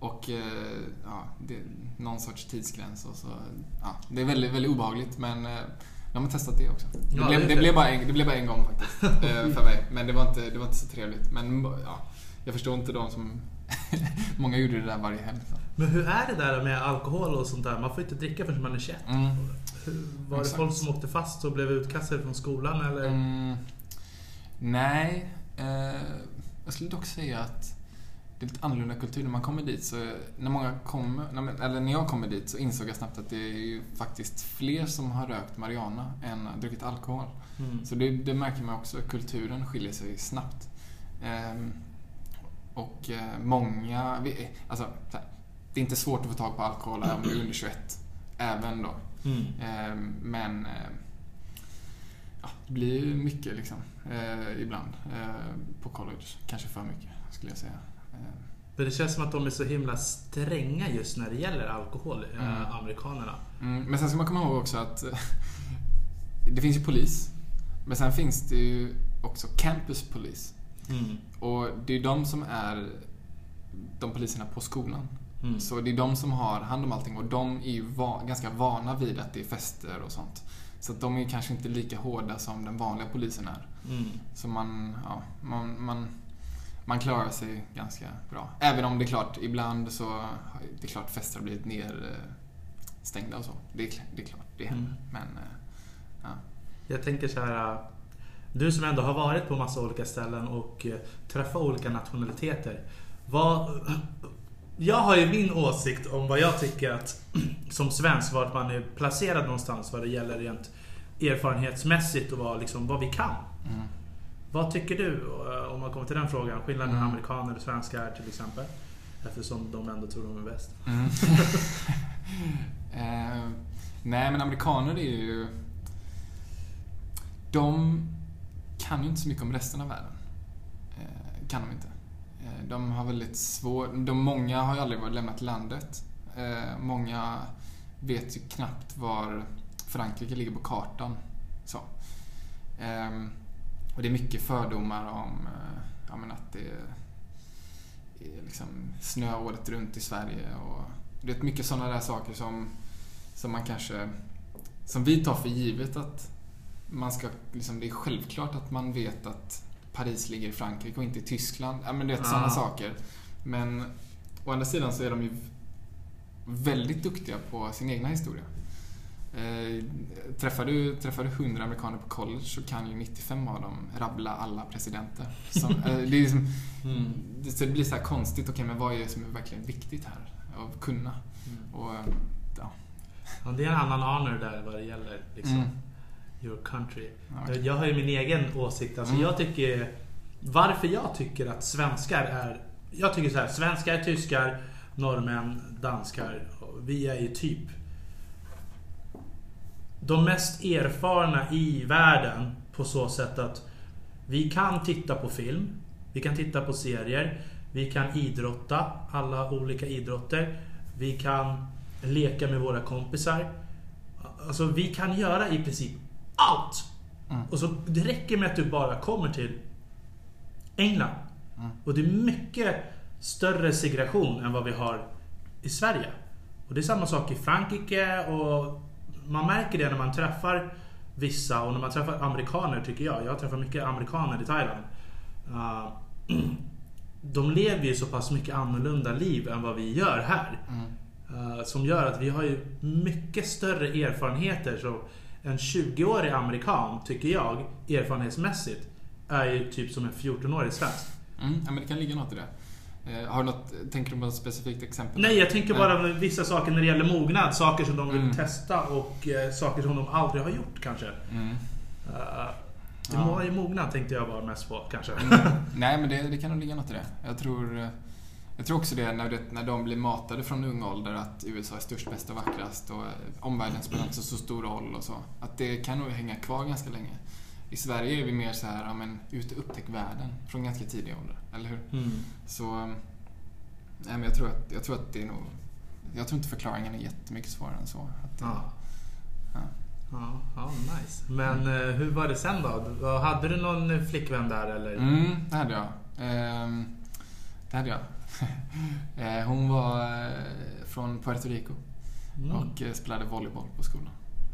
Och eh, ja, det är någon sorts tidsgräns och så, ja, det är väldigt, väldigt obehagligt men eh, jag har testat det också. Det, Ja, blev, det blev bara en, det blev bara en gång faktiskt (laughs) eh, för mig. Men det var inte, det var inte så trevligt. Men ja, jag förstår inte de som... (laughs) Många gjorde det där varje helg. Men hur är det där med alkohol och sånt där? Man får inte dricka förrän man är 21. Mm. Var det Exakt. folk som åkte fast och blev utkastade från skolan eller? Mm, nej, eh, jag skulle dock säga att det är lite annorlunda kultur. När man kommer dit så, när många kommer, eller när jag kommer dit så insåg jag snabbt att det är ju faktiskt fler som har rökt marijuana än druckit alkohol. Mm. Så det, det märker man också, kulturen skiljer sig snabbt. Ehm, och eh, många, vi, alltså, här, det är inte svårt att få tag på alkohol även om du är under 21. Även då. Mm. Ehm, men eh, ja, det blir ju mycket liksom. Eh, ibland. Eh, på college. Kanske för mycket skulle jag säga. Ehm, Men det känns som att de är så himla stränga just när det gäller alkohol, Mm. eh, amerikanerna. Mm, men sen ska man komma ihåg också att eh, (laughs) det finns ju polis. Men sen finns det ju också campus police. Mm. Och det är de som är de poliserna på skolan. Mm. Så det är de som har hand om allting och de är ju va- ganska vana vid att det är fester och sånt. Så de är kanske inte lika hårda som den vanliga polisen är. Mm. Så man, ja, man, man, man klarar sig ganska bra. Även om det är klart, ibland så det är klart fester har blivit nerstängda och så. Det är, det är klart, det händer. Mm. Men, eh, ja. Jag tänker så här. äh, Du som ändå har varit på massa olika ställen och eh, träffat olika nationaliteter. Vad, (clears throat) jag har ju min åsikt om vad jag tycker att (clears throat) som svensk, vart man är placerad någonstans vad det gäller rent erfarenhetsmässigt och vad, liksom, vad vi kan. Mm. Vad tycker du eh, om man kommer till den frågan? Skillnaden mellan Mm. amerikaner och svenskar till exempel? Eftersom de ändå tror de är bäst. Mm. (laughs) eh, nej, men amerikaner är ju... De kan ju inte så mycket om resten av världen. Eh, kan de inte. Eh, de har väldigt svårt... De, många har ju aldrig varit- lämnat landet. Eh, många vet ju knappt var Frankrike ligger på kartan. Så. Och det är mycket fördomar om eh, ja, men att det är liksom snö året runt i Sverige och det är mycket sådana där saker som, som man kanske som vi tar för givet att man ska liksom, det är självklart att man vet att Paris ligger i Frankrike och inte i Tyskland. Ja men det är sådana Ah. saker. Men å andra sidan så är de ju väldigt duktiga på sin egna historia. Eh, träffar, du, träffar du 100 amerikaner på college så kan ju 95 av dem rabbla alla presidenter. Som, eh, det, liksom, det, så det blir så här konstigt, okej men vad är det som är verkligen viktigt här? Att kunna. Och, eh, ja. Ja, det är en annan honor där vad det gäller liksom, Mm. your country. Okej. Jag har ju min egen åsikt. Alltså Mm. jag tycker, varför jag tycker att svenskar är... Jag tycker så här, svenskar, tyskar, norrmän, danskar, vi är ju typ de mest erfarna i världen på så sätt att vi kan titta på film, vi kan titta på serier, vi kan idrotta, alla olika idrotter. Vi kan leka med våra kompisar. Alltså vi kan göra i princip allt. Mm. Och så det räcker med att du bara kommer till England. Mm. Och det är mycket större segregation än vad vi har i Sverige. Och det är samma sak i Frankrike och man märker det när man träffar vissa och när man träffar amerikaner tycker jag. Jag träffar mycket amerikaner i Thailand. Uh, (clears throat) de lever ju så pass mycket annorlunda liv än vad vi gör här. Mm. Uh, som gör att vi har ju mycket större erfarenheter. Så en 20-årig amerikan, tycker jag, erfarenhetsmässigt, är ju typ som en 14-årig svensk. Mm. Ja, men det kan ligga något i det. Eh, har du något, tänker du på något specifikt exempel? Nej, jag tänker bara på vissa saker när det gäller mognad. Saker som de vill Mm. testa och eh, saker som de aldrig har gjort kanske. Mm. Uh, det Ja. må- i mognad tänkte jag bara mest på kanske. Mm. Nej, men det, det kan nog ligga något i det. Jag tror, eh, jag tror också det när, det när de blir matade från ung ålder att USA är störst, bäst och vackrast och eh, omvärlden spelar inte så, så stor roll och så. Att det kan nog hänga kvar ganska länge. I Sverige är vi mer så här, ja men ut och upptäck världen från ganska tidig ålder, eller hur? Mm. Så, eh, nej men jag tror att, jag tror att det är nog, jag tror inte förklaringen är jättemycket svårare än så. Att det, Ja. Ja. Ja, ja, nice. Men eh, hur var det sen då? Hade du någon flickvän där eller? Mm, det hade jag. Ehm, det hade jag. (laughs) Eh, Hon var eh, från Puerto Rico Mm. och eh, spelade volleyboll på skolan.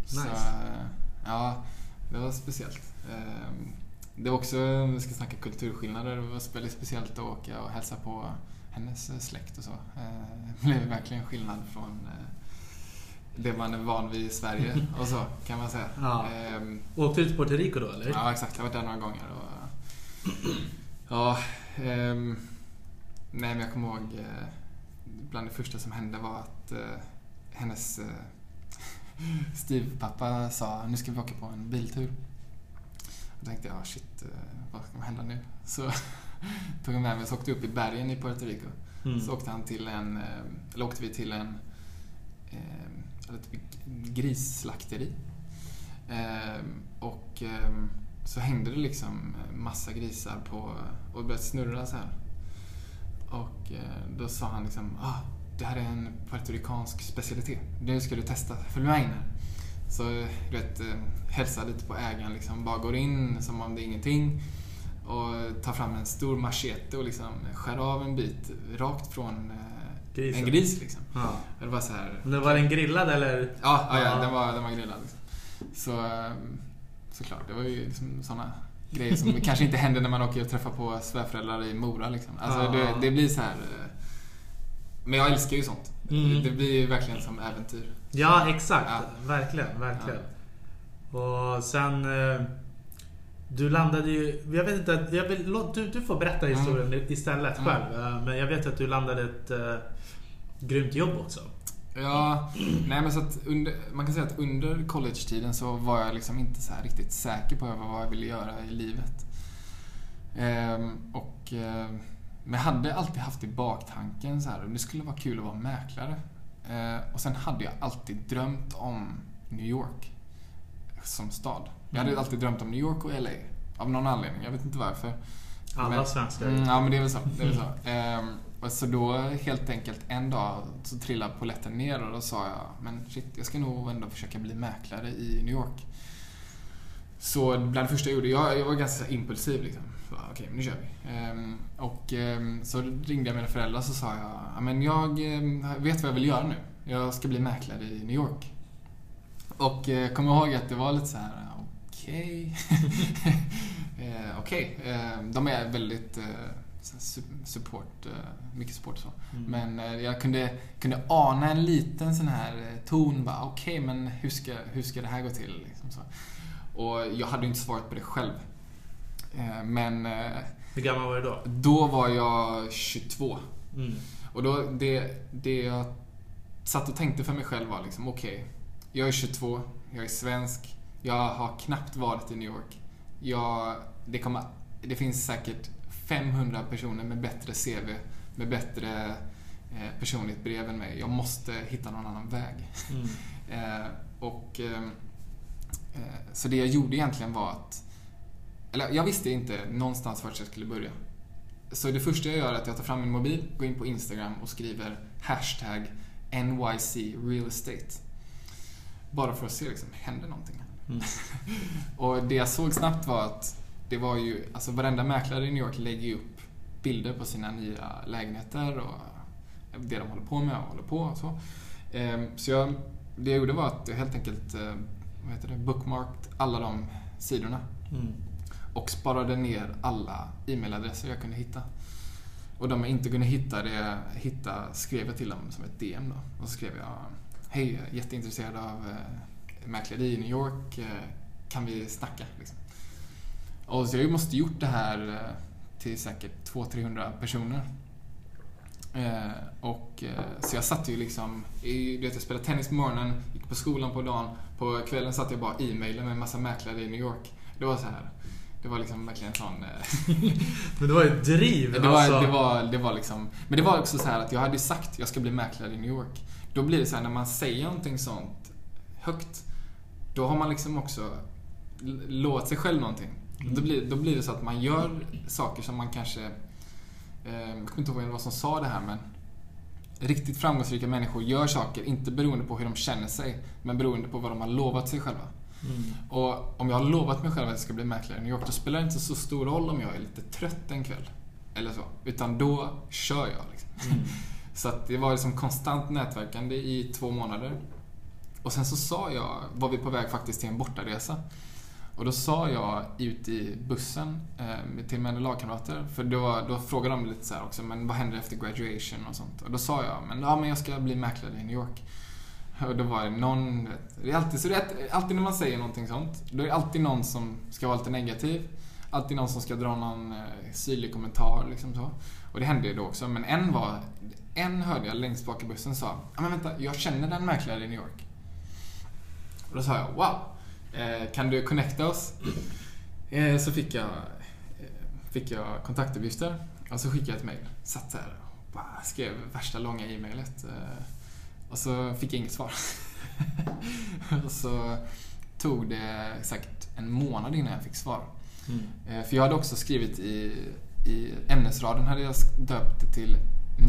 Så, Nice. eh, ja, det var speciellt. Ehm, Det var också, om vi ska snacka kulturskillnader, det var väldigt speciellt att åka och hälsa på hennes eh, släkt och så. Eh, Det blev verkligen skillnad från eh, det man är van vid i Sverige (laughs) och så, kan man säga. Ja. Ehm, Åkte du till Puerto Rico då eller? Ja, exakt. Jag har varit där några gånger. Och, (clears throat) ja, ehm, nej, men jag kommer ihåg eh, bland det första som hände var att eh, hennes eh, (laughs) styvpappa sa nu ska vi åka på en biltur. Tänkte jag, shit, eh, vad ska hända nu? (laughs) Så (laughs) tog han med mig och så åkte upp i bergen i Puerto Rico. Mm. Så åkte han till en, eh, eller åkte vi till en, eh, ett grisslakteri. Och så hängde det liksom massa grisar på och började snurra så här. Och då sa han liksom, ah, det här är en puertoricansk specialitet. Nu ska du testa, följ med in här. Så du vet, eh, hälsa lite på ägaren liksom, bara går in som om det är ingenting. Och tar fram en stor machete och liksom skär av en bit rakt från eh, Grisen. en gris liksom. Ja. Det var så här, Men var den grillad eller? Ja, ja, ja den, var, den var grillad. Liksom. Så ehm, såklart, det var ju liksom såna grejer som (laughs) kanske inte händer när man åker och träffar på svärföräldrar i Mora. Liksom. Alltså, Ja. det, det blir så här... eh, Men jag älskar ju sånt. Mm. Det blir ju verkligen som äventyr. Ja, exakt. Ja. Verkligen, verkligen. Och sen... eh, Du landade ju... Jag vet inte, jag vill, låt, du, du får berätta Mm. historien istället Mm. själv. Eh, Men jag vet att du landade ett uh, grymt jobb också. Ja, nej men så att under, man kan säga att under college-tiden så var jag liksom inte så här riktigt säker på vad jag ville göra i livet. Ehm, och, eh, men jag hade alltid haft i baktanken så här, det skulle vara kul att vara mäklare. Eh, och sen hade jag alltid drömt om New York som stad. Jag hade Mm. alltid drömt om New York och LA. Av någon anledning, jag vet inte varför. Alla Men- svenskar. Mm, ja, men det är väl så. Det är väl så. Ehm, och så då helt enkelt en dag så trillade polletten ner och då sa jag, men shit, jag ska nog ändå försöka bli mäklare i New York. Så bland det första jag gjorde, jag, jag var ganska impulsiv liksom. Okej, men nu kör vi. Ehm, och ehm, så ringde jag mina föräldrar och så sa jag, ja men jag ehm, vet vad jag vill göra nu. Jag ska bli mäklare i New York. Och eh, kom ihåg att det var lite så här, okej. (laughs) eh, okej. Eh, de är väldigt eh, support, eh, mycket support så. Mm. Men eh, jag kunde, kunde ana en liten sån här ton. bara, Okej, men hur ska, hur ska det här gå till? Liksom så. Och jag hade ju inte svarat på det själv. Eh, men eh, Hur gammal var du då? då var jag 22. Mm. Och då, det, det jag satt och tänkte för mig själv var liksom, okej, jag är 22, jag är svensk, jag har knappt varit i New York. Jag, det, kommer, det finns säkert 500 personer med bättre CV, med bättre eh, personligt brev än mig. Jag måste hitta någon annan väg. Mm. (laughs) Eh, och, eh, eh, så det jag gjorde egentligen var att... Eller jag visste inte någonstans vart jag skulle börja. Så det första jag gör är att jag tar fram min mobil, går in på Instagram och skriver hashtag NYC Real Estate. Bara för att se liksom, händer någonting här? Mm. (laughs) Och det jag såg snabbt var att det var ju, alltså varenda mäklare i New York lägger ju upp bilder på sina nya lägenheter och det de håller på med och håller på och så. Ehm, Så jag, det jag gjorde var att jag helt enkelt eh, vad heter det, bookmarked alla de sidorna Mm och sparade ner alla e-mailadresser jag kunde hitta. Och de jag inte kunde hitta, det, hitta skrev jag till dem som ett DM då. Och så skrev jag Hej, jag är jätteintresserad av eh, mäkleri i New York. Eh, kan vi snacka? Liksom. Och så jag måste gjort det här eh, till säkert 200-300 personer. Eh, och, eh, så jag satt ju liksom, i, du vet, jag spelade tennis på morgonen, gick på skolan på dagen. På kvällen satt jag bara e-mailade med en massa mäklare i New York. Det var så här. Det var liksom verkligen en sån... Eh, (laughs) Men det var ju ett driv. det, var, alltså. det, var, det var liksom... Men det var också så här att jag hade sagt jag ska bli mäklare i New York. Då blir det så här när man säger någonting sånt högt. Då har man liksom också lovat sig själv någonting. Mm. Då, blir, då blir det så att man gör saker som man kanske... Eh, jag kommer inte ihåg vad som sa det här men... Riktigt framgångsrika människor gör saker, inte beroende på hur de känner sig, men beroende på vad de har lovat sig själva. Mm. Och om jag har lovat mig själv att jag ska bli mäklare i New York, då spelar det inte så stor roll om jag är lite trött en kväll. Eller så. Utan då kör jag. Liksom. Mm. (laughs) Så att det var liksom konstant nätverkande i två månader. Och sen så sa jag, var vi på väg faktiskt till en bortaresa. Och då sa jag ut i bussen eh, till mina lagkamrater, för då, då frågade de lite så här också, men vad händer efter graduation och sånt? Och då sa jag, men, ja, men jag ska bli mäklare i New York. Och då var det någon, du vet, det är alltid, så det är, alltid när man säger någonting sånt, då är det alltid någon som ska vara lite negativ. Alltid någon som ska dra någon eh, syrlig kommentar liksom så. Och det hände ju då också, men en var, en hörde jag längst bak i bussen sa, ja men vänta, jag känner den mäklare i New York. Och då sa jag, wow, eh, kan du connecta oss? Eh, så fick jag, eh, fick jag kontaktuppgifter och så skickade jag ett mail. Satt där och bara skrev värsta långa e-mailet. Eh. Och så fick jag inget svar. (laughs) och så tog det säkert en månad innan jag fick svar. Mm. Eh, För jag hade också skrivit i, i ämnesraden hade jag döpt det till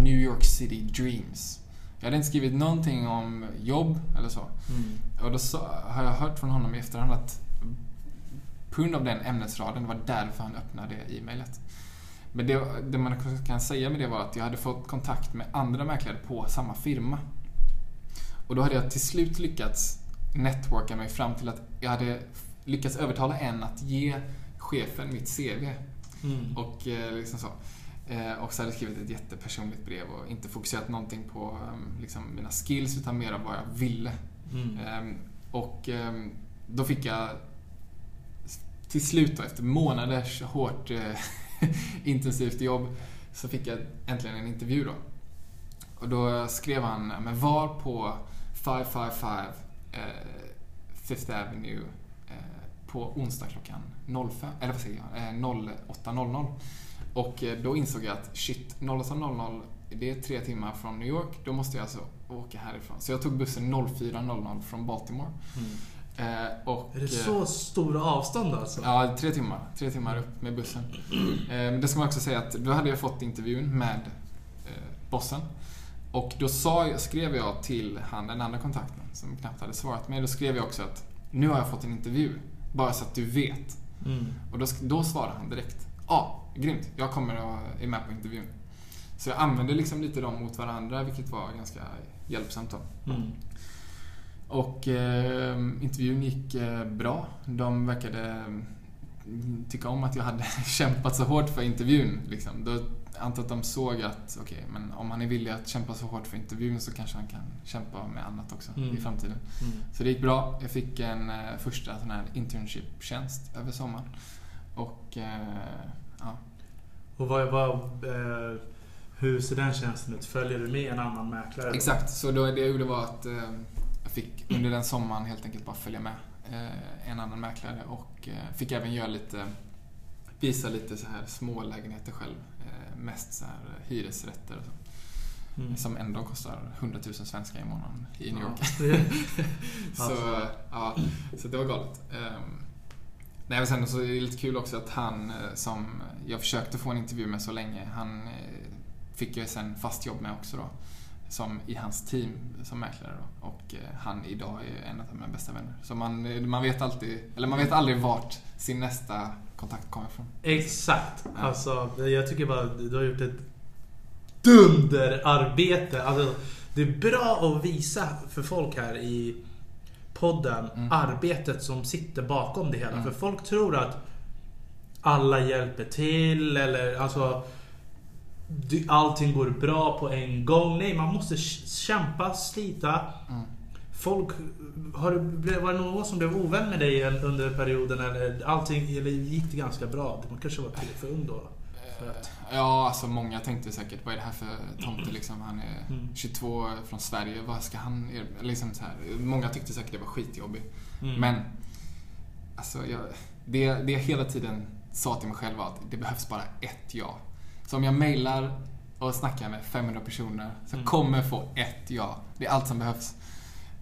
New York City Dreams. Jag hade inte skrivit någonting om jobb eller så. Mm. Och då sa, har jag hört från honom i efterhand att på grund av den ämnesraden, det var därför han öppnade e-mailet. Men det, det man kan säga med det var att jag hade fått kontakt med andra mäklare på samma firma. Och då hade jag till slut lyckats networka mig fram till att jag hade lyckats övertala en att ge chefen mitt CV. Mm. Och eh, liksom så. Eh, och så hade jag skrivit ett jättepersonligt brev och inte fokuserat någonting på eh, liksom, mina skills utan mer vad jag ville. Mm. Ehm, och ehm, då fick jag till slut då, efter månaders hårt eh, (laughs) intensivt jobb så fick jag äntligen en intervju då. Och då skrev han, men var på 555 eh, Fifth Avenue eh, på onsdag klockan 05, eller vad säger jag, eh, 08.00. Och eh, då insåg jag att shit, 08.00 det är tre timmar från New York, då måste jag alltså åka härifrån. Så jag tog bussen 04.00 från Baltimore. Mm. Eh, och, Är det eh, så stora avstånd alltså? Ja, tre timmar. Tre timmar upp med bussen. Eh, Men det ska man också säga att då hade jag fått intervjun med eh, bossen. Och då sa, skrev jag till han, den andra kontakten, som knappt hade svarat mig. Då skrev jag också att nu har jag fått en intervju. Bara så att du vet. Mm. Och då, då svarade han direkt. Ja, ah, grymt. Jag kommer och är med på intervjun. Så jag använde liksom lite dem mot varandra, vilket var ganska hjälpsamt då. Mm. Och eh, intervjun gick eh, bra. De verkade mm, tycka om att jag hade (laughs) kämpat så hårt för intervjun. Liksom. Då antar att de såg att okej, men om han är villig att kämpa så hårt för intervjun så kanske han kan kämpa med annat också Mm. i framtiden. Mm. Så det gick bra. Jag fick en eh, första sån här internship-tjänst över sommaren. Och eh, ja, Och vad, vad, eh, hur ser den tjänsten ut? Följer du med en annan mäklare? Exakt, så då, det jag gjorde var att eh, jag fick under den sommaren helt enkelt bara följa med eh, en annan mäklare och eh, fick även göra lite, visa lite så här små lägenheter själv. Eh, mest så här hyresrätter och så. Mm. Som ändå kostar 100 000 svenska i månaden i New York. (laughs) (laughs) Ja. så, ja, så det var galet. Um, nej, men sen så är det lite kul också att han eh, som jag försökte få en intervju med så länge, han eh, fick jag sen fast jobb med också då. Som i hans team som mäklare då. Och han idag är en av mina bästa vänner. Så man, man vet alltid, eller man vet aldrig vart sin nästa kontakt kommer ifrån. Exakt. Ja. Alltså, jag tycker bara du har gjort ett dunderarbete. Alltså, det är bra att visa för folk här i podden Mm. arbetet som sitter bakom det hela. Mm. För folk tror att alla hjälper till eller alltså allting går bra på en gång. Nej, man måste kämpa, slita. Mm. Folk, har det, var det någon som blev ovän med dig under perioden? Eller allting, eller gick det ganska bra? Man kanske var till för ung då? För att- Ja, alltså många tänkte säkert vad är det här för tomte liksom? Han är Mm. 22 från Sverige, vad ska han... Liksom så här. Många tyckte säkert det var skitjobbigt. Mm. Men, alltså jag, det, det jag hela tiden sa till mig själv var att det behövs bara ett ja. Så om jag mejlar och snackar med 500 personer så Mm. kommer jag få ett ja. Det är allt som behövs.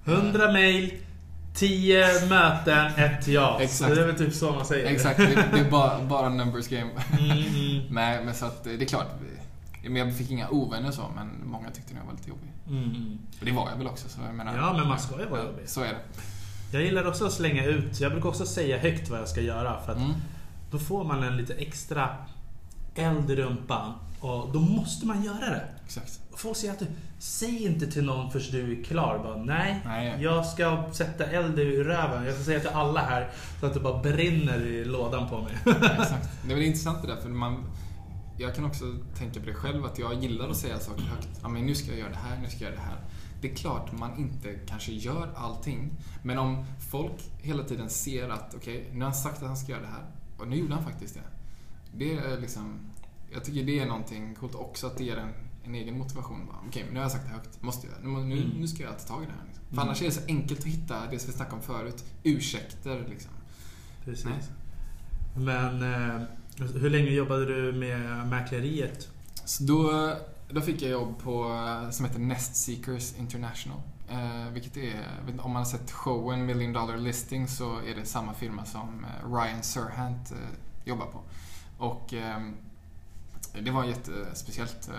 100 mail, 10 möten, ett ja. Exakt. Så det är väl typ så man säger. Exakt, det, det är bara, bara numbers game. Mm, mm, Nej, men så att det är klart. Men jag fick inga ovänner så, men många tyckte nog jag var lite jobbig. mm, mm. Och det var jag väl också. Så jag menar, Ja, men man ska ju vara jobbig. Så är det. Jag gillar också att slänga ut. Jag brukar också säga högt vad jag ska göra. För att Mm. då får man en lite extra eld i rumpan. Och då måste man göra det. Exakt. Folk säger att säg inte till någon förrän du är klar. Bara, nej, Nej. jag ska sätta eld i röven. Jag ska säga till alla här så att det bara brinner i lådan på mig. (laughs) Exakt. (laughs) Det är intressant det där, för man... Jag kan också tänka på det själv, att jag gillar att säga saker högt. Ja, men nu ska jag göra det här, nu ska jag göra det här. Det är klart man inte kanske gör allting. Men om folk hela tiden ser att, okej, nu har han sagt att han ska göra det här. Och nu gjorde han faktiskt det. Det är liksom... Jag tycker det är någonting coolt också, att det ger en, en egen motivation. Okej, men nu har jag sagt det högt. Måste jag. Nu, nu, Mm. nu ska jag ta tag i det här. Liksom. För Mm. annars är det så enkelt att hitta det som vi snackade om förut. Ursäkter liksom. Precis. Nej. Men eh, hur länge jobbade du med mäkleriet? Så då, då fick jag jobb på, som heter Nest Seekers International. Eh, vilket är, om man har sett showen Million Dollar Listing så är det samma firma som eh, Ryan Serhant eh, jobbar på. Och eh, det var jättespeciellt eh,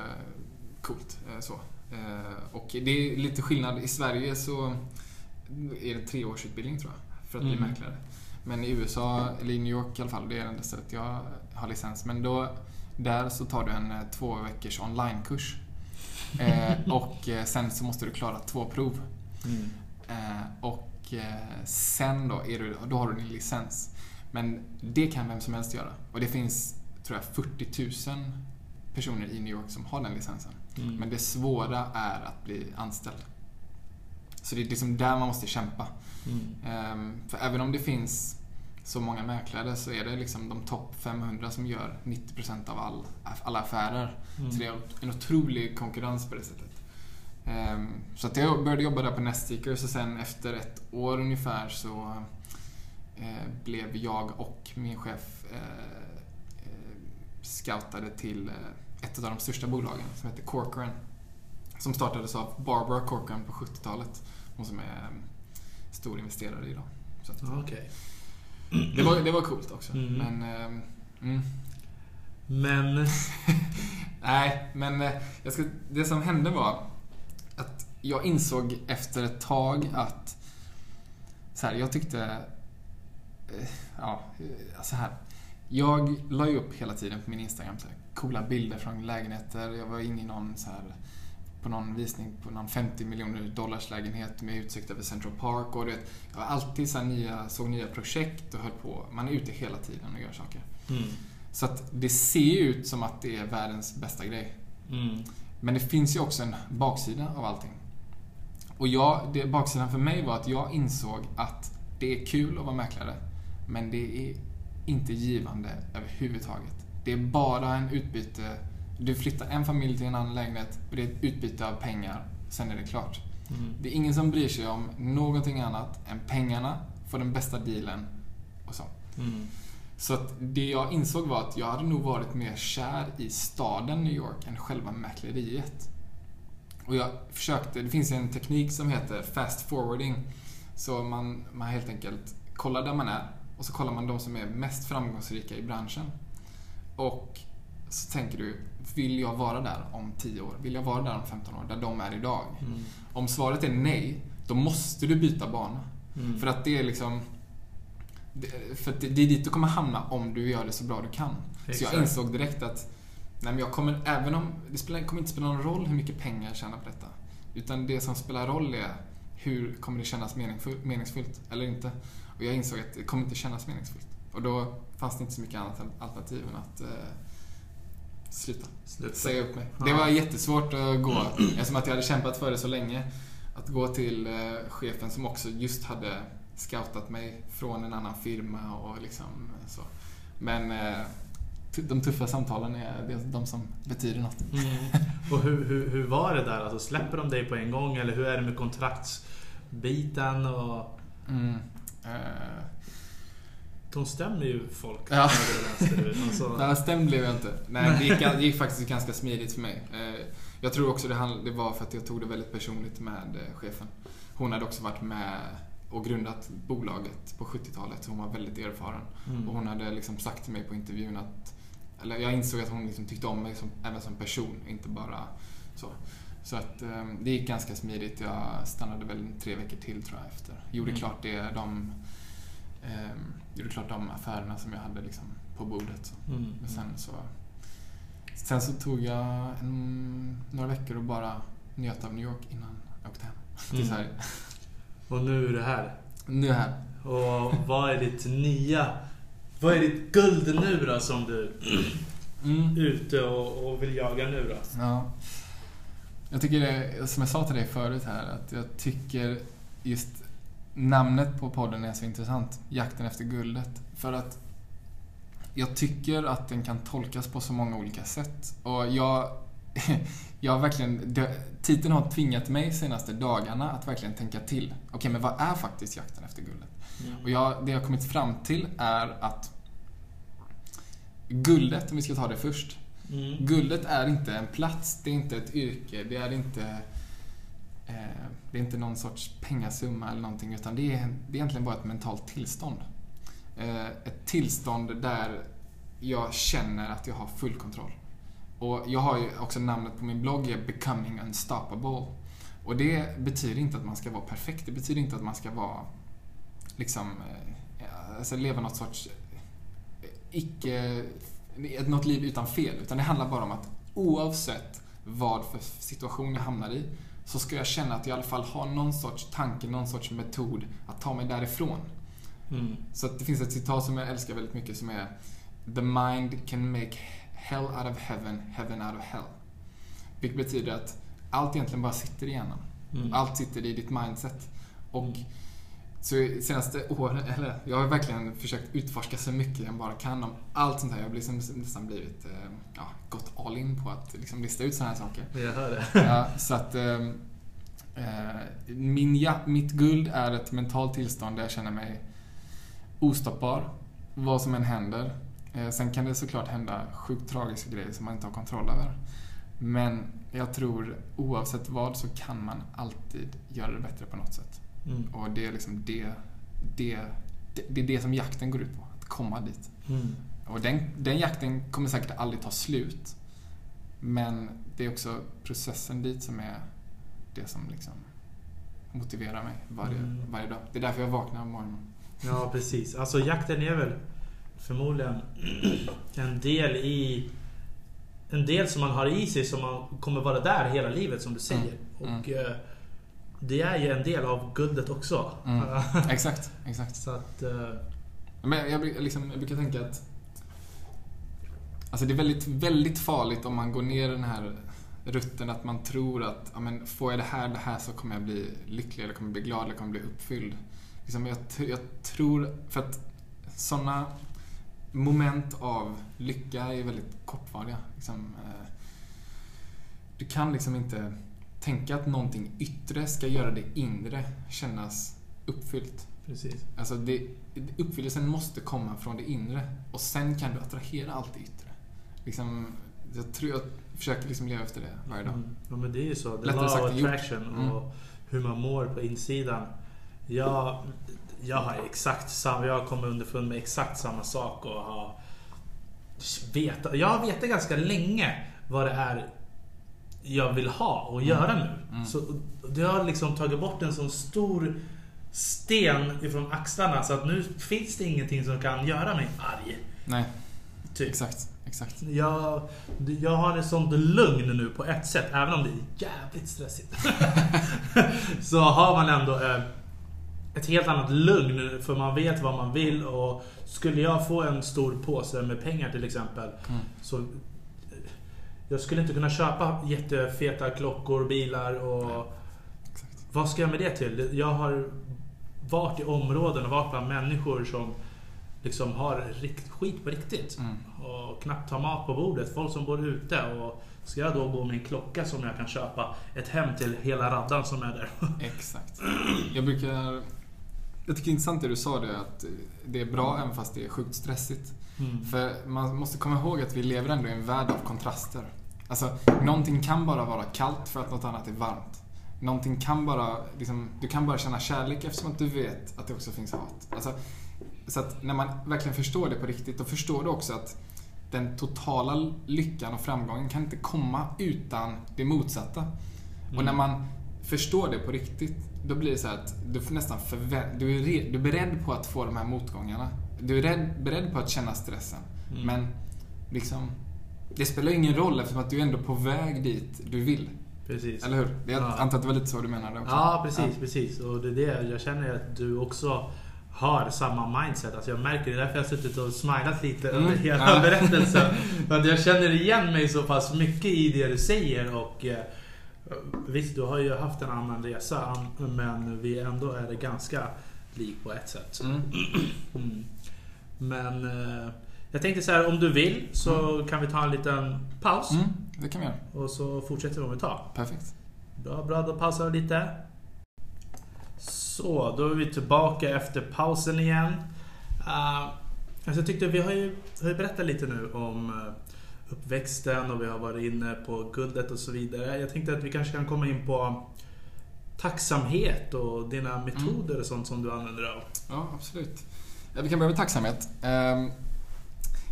coolt. Eh, så. Eh, och det är lite skillnad. I Sverige så är det tre års utbildning tror jag, för att bli Mm. mäklare. Men i USA, eller i New York i alla fall, det är det enda stället jag har licens. Men då, där så tar du en eh, två veckors onlinekurs. Eh, (laughs) och sen så måste du klara två prov. Eh, och sen då, är du, då har du din licens. Men det kan vem som helst göra. Och det finns, tror jag, 40 000 personer i New York som har den licensen. Mm. Men det svåra är att bli anställd. Så det är liksom där man måste kämpa. Mm. Ehm, för även om det finns så många mäklare så är det liksom de topp 500 som gör 90% av all, alla affärer. Mm. Så det är en otrolig konkurrens på det sättet. Ehm, så att jag började jobba där på Nestseekers och sen efter ett år ungefär så eh, blev jag och min chef eh, eh, scoutade till ett av de största bolagen som heter Corcoran. Som startades av Barbara Corcoran på 70-talet. Hon som är eh, stor investerare idag. Så att, Ja, Okej. det, var, det var coolt också. Mm. Men, ehm, mm. Men... (laughs) Nej, men eh, jag ska, det som hände var att jag insåg efter ett tag att så här, jag tyckte... eh, Ja, eh, så här. Jag la ju upp hela tiden på min Instagram så här, coola bilder från lägenheter. Jag var inne i någon så här på någon visning på någon 50 miljoner dollars lägenhet med utsikt över Central Park. Och du vet, jag var alltid så nya, såg nya projekt och höll på. Man är ute hela tiden och gör saker. Mm. Så att det ser ut som att det är världens bästa grej. Mm. Men det finns ju också en baksida av allting. Och jag, det, baksidan för mig var att jag insåg att det är kul att vara mäklare. Men det är inte givande överhuvudtaget. Det är bara en utbyte. Du flyttar en familj till en annan lägenhet och det är ett utbyte av pengar. Sen är det klart. Mm. Det är ingen som bryr sig om någonting annat än pengarna, få den bästa dealen och så. Mm. Så att det jag insåg var att jag hade nog varit mer kär i staden New York än själva mäkleriet. Och jag försökte, det finns en teknik som heter fast forwarding. Så man, man helt enkelt kollar där man är och så kollar man de som är mest framgångsrika i branschen. Och så tänker du, vill jag vara där om 10 år? Vill jag vara där om 15 år? Där de är idag? Mm. Om svaret är nej, då måste du byta bana. Mm. För att det är liksom... För det det är dit du kommer hamna om du gör det så bra du kan. Så Exakt. jag insåg direkt att nej men jag kommer, även om, det spelar, kommer inte spela någon roll hur mycket pengar jag tjänar på detta. Utan det som spelar roll är hur kommer det kännas meningsfull, meningsfullt eller inte. Och jag insåg att det kommer inte kännas meningsfullt. Och då fanns det inte så mycket annat alternativ än att eh, sluta. Sluta. Säga upp mig. Ja. Det var jättesvårt att gå, eftersom att jag hade kämpat för det så länge. Att gå till eh, chefen som också just hade scoutat mig från en annan firma och liksom så. Men eh, de tuffa samtalen är de som betyder något. Mm. Och hur, hur, hur var det där? Alltså, släpper de dig på en gång eller hur är det med kontraktsbiten? Och... Mm. Eh, De stämmer ju folk. Ja. Alltså, (laughs) Nej, stämd blev jag inte. Nej, det gick, det gick faktiskt ganska smidigt för mig. Eh, Jag tror också det, det var för att jag tog det väldigt personligt med eh, chefen. Hon hade också varit med och grundat bolaget på 70-talet, så hon var väldigt erfaren. mm. Och hon hade liksom sagt till mig på intervjun att... Eller jag insåg att hon liksom tyckte om mig som, även som person, inte bara så. Så att eh, det gick ganska smidigt. Jag stannade väl tre veckor till tror jag efter. Gjorde Mm. klart det, de... Eh, gjorde klart de affärerna som jag hade liksom på bordet. Så. Mm. Men sen så... Sen så tog jag en, några veckor och bara njöt av New York innan jag åkte hem (laughs) till Mm. Sverige. Och nu är det här. Nu är jag här. Och vad är ditt nya... Vad är ditt guld nu då som du (clears throat) Mm. är ute och, och vill jaga nu då? Ja. Jag tycker det, som jag sa till dig förut här, att jag tycker just namnet på podden är så intressant. Jakten efter guldet. För att jag tycker att den kan tolkas på så många olika sätt. Och jag, (laughs) jag har verkligen, titeln har tvingat mig senaste dagarna att verkligen tänka till. Okej, men vad är faktiskt jakten efter guldet? Och jag, det jag har kommit fram till är att guldet, om vi ska ta det först. Mm. Guldet är inte en plats, det är inte ett yrke, det är inte Eh, det är inte någon sorts pengasumma eller någonting utan det är, det är egentligen bara ett mentalt tillstånd. Eh, ett tillstånd där jag känner att jag har full kontroll. Och jag har ju också namnet på min blogg är Becoming Unstoppable. Och det betyder inte att man ska vara perfekt, det betyder inte att man ska vara liksom, eh, alltså leva något sorts eh, icke något liv utan fel. Utan det handlar bara om att oavsett vad för situation jag hamnar i så ska jag känna att jag i alla fall har någon sorts tanke, någon sorts metod att ta mig därifrån. Mm. Så det finns ett citat som jag älskar väldigt mycket som är The mind can make hell out of heaven, heaven out of hell. Vilket betyder att allt egentligen bara sitter i hjärnan. Mm. Allt sitter i ditt mindset. Och Mm. Så senaste åren, eller jag har verkligen försökt utforska så mycket jag bara kan om allt sånt här. Jag har liksom nästan blivit, eh, ja, gått all in på att liksom lista ut såna här saker. Jag hör det. Ja, så att eh, eh, min, ja, mitt guld är ett mentalt tillstånd där jag känner mig ostoppbar. Vad som än händer. Eh, sen kan det såklart hända sjukt tragiska grejer som man inte har kontroll över. Men jag tror oavsett vad så kan man alltid göra det bättre på något sätt. Mm. Och det är liksom det, det, det, det är det som jakten går ut på. Att komma dit. Mm. Och den, den jakten kommer säkert aldrig ta slut. Men det är också processen dit som är det som liksom motiverar mig varje, Mm. varje dag. Det är därför jag vaknar på morgonen. Ja, precis. Alltså jakten är väl förmodligen (clears throat) en del i... En del som man har i sig som man kommer vara där hela livet som du säger. Mm. Och eh, det är ju en del av guldet också. Mm. (laughs) Exakt, exakt. Så att... eh, Men jag, liksom, jag brukar tänka att Alltså det är väldigt, väldigt farligt om man går ner den här rutten att man tror att ja, men får jag det här, det här så kommer jag bli lycklig eller kommer bli glad eller kommer bli uppfylld. Liksom jag, jag tror, för att sådana moment av lycka är väldigt kortvariga. Liksom, eh, du kan liksom inte tänka att någonting yttre ska göra det inre kännas uppfyllt. Precis. Alltså det, uppfyllelsen måste komma från det inre och sen kan du attrahera allt det yttre. Liksom, jag tror jag försöker liksom leva efter det varje dag. Mm. Ja, men det är ju så. The law of attraction Mm. och hur man mår på insidan. Jag, jag har exakt samma, jag har kommit underfund med exakt samma sak och har vetat, jag har vetat ganska länge vad det är jag vill ha och göra nu. Mm. Så det har liksom tagit bort en sån stor sten ifrån axlarna så att nu finns det ingenting som kan göra mig arg. Nej, Typ. exakt. Exakt. Jag, jag har ett sånt lugn nu på ett sätt, även om det är jävligt stressigt. (laughs) så har man ändå eh, ett helt annat lugn, för man vet vad man vill. Och skulle jag få en stor påse med pengar till exempel, Mm. så jag skulle inte kunna köpa jättefeta klockor, bilar och... Exakt. Vad ska jag med det till? Jag har varit i områden och varit bland människor som liksom har rikt, skit på riktigt. Mm. Och knappt har mat på bordet. Folk som bor ute. Och ska jag då gå med en klocka som jag kan köpa ett hem till hela raddan som är där? (laughs) Exakt. Jag brukar... Jag tycker det är intressant det du sa det att det är bra även fast det är sjukt stressigt. Mm. För man måste komma ihåg att vi lever ändå i en värld av kontraster. Alltså, någonting kan bara vara kallt för att något annat är varmt. Någonting kan bara, liksom, du kan bara känna kärlek eftersom att du vet att det också finns hat. Alltså, så att när man verkligen förstår det på riktigt, då förstår du också att den totala lyckan och framgången kan inte komma utan det motsatta. Och när man förstår det på riktigt, då blir det så här att du får nästan förvä- du är, re- du är beredd på att få de här motgångarna. Du är rädd, beredd på att känna stressen. Mm. Men liksom, det spelar ingen roll eftersom att du är ändå på väg dit du vill. Precis. Eller hur? Jag Ja. antar att det var lite så du menade också. Ja, precis, precis. Och det är det jag känner att du också har samma mindset. Alltså jag märker det, det är därför jag har suttit och smilat lite Mm, under hela ja. (laughs) berättelsen. (laughs) Att jag känner igen mig så pass mycket i det du säger och eh, Visst, du har ju haft en annan resa men vi ändå är ganska lik på ett sätt. Mm. (clears throat) Mm. Men eh, jag tänkte så här, om du vill så kan vi ta en liten paus Mm, det kan vi göra. och så fortsätter vi om ett tag. Perfekt. Bra, bra. Då pausar vi lite. Så, då är vi tillbaka efter pausen igen. Uh, alltså jag tyckte vi har ju, har ju berättat lite nu om eh, uppväxten och vi har varit inne på guldet och så vidare. Jag tänkte att vi kanske kan komma in på tacksamhet och dina metoder och sånt som du använder av. Ja, absolut. Vi kan börja med tacksamhet.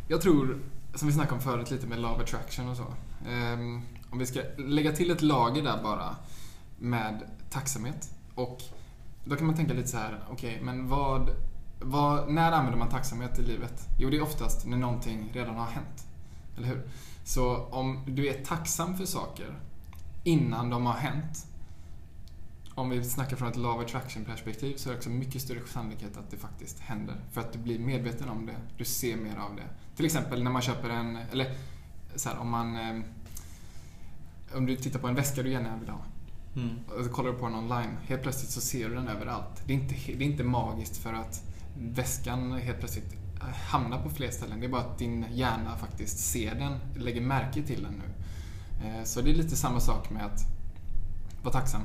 Jag tror, som vi snackade om förut lite med love attraction och så. Ehm, om vi ska lägga till ett lager där bara med tacksamhet. Och då kan man tänka lite så här, okej, men vad, vad, när använder man tacksamhet i livet? Jo, det är oftast när någonting redan har hänt. Eller hur? Så om du är tacksam för saker innan de har hänt om vi snackar från ett love attraction perspektiv så är det också mycket större sannolikhet att det faktiskt händer. För att du blir medveten om det. Du ser mer av det. Till exempel när man köper en, eller så här, om man eh, om du tittar på en väska du gärna vill ha Mm. och så kollar du på den online. Helt plötsligt så ser du den överallt. Det är inte, det är inte magiskt för att väskan helt plötsligt eh, hamnar på fler ställen. Det är bara att din hjärna faktiskt ser den, lägger märke till den nu. Eh, Så det är lite samma sak med att vara tacksam.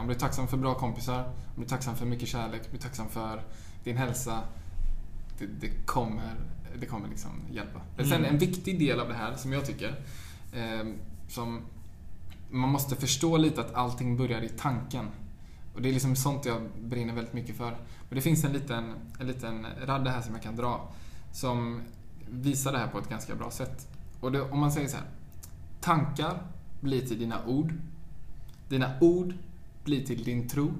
Om du är tacksam för bra kompisar, om du är tacksam för mycket kärlek, om du är tacksam för din hälsa. Det, det kommer, det kommer liksom hjälpa. Men Sen Mm. en viktig del av det här som jag tycker, eh, som man måste förstå lite att allting börjar i tanken. Och det är liksom sånt jag brinner väldigt mycket för. Men det finns en liten, en liten radda här som jag kan dra som visar det här på ett ganska bra sätt. Och det, om man säger så här. Tankar blir till dina ord. Dina ord blir till din tro.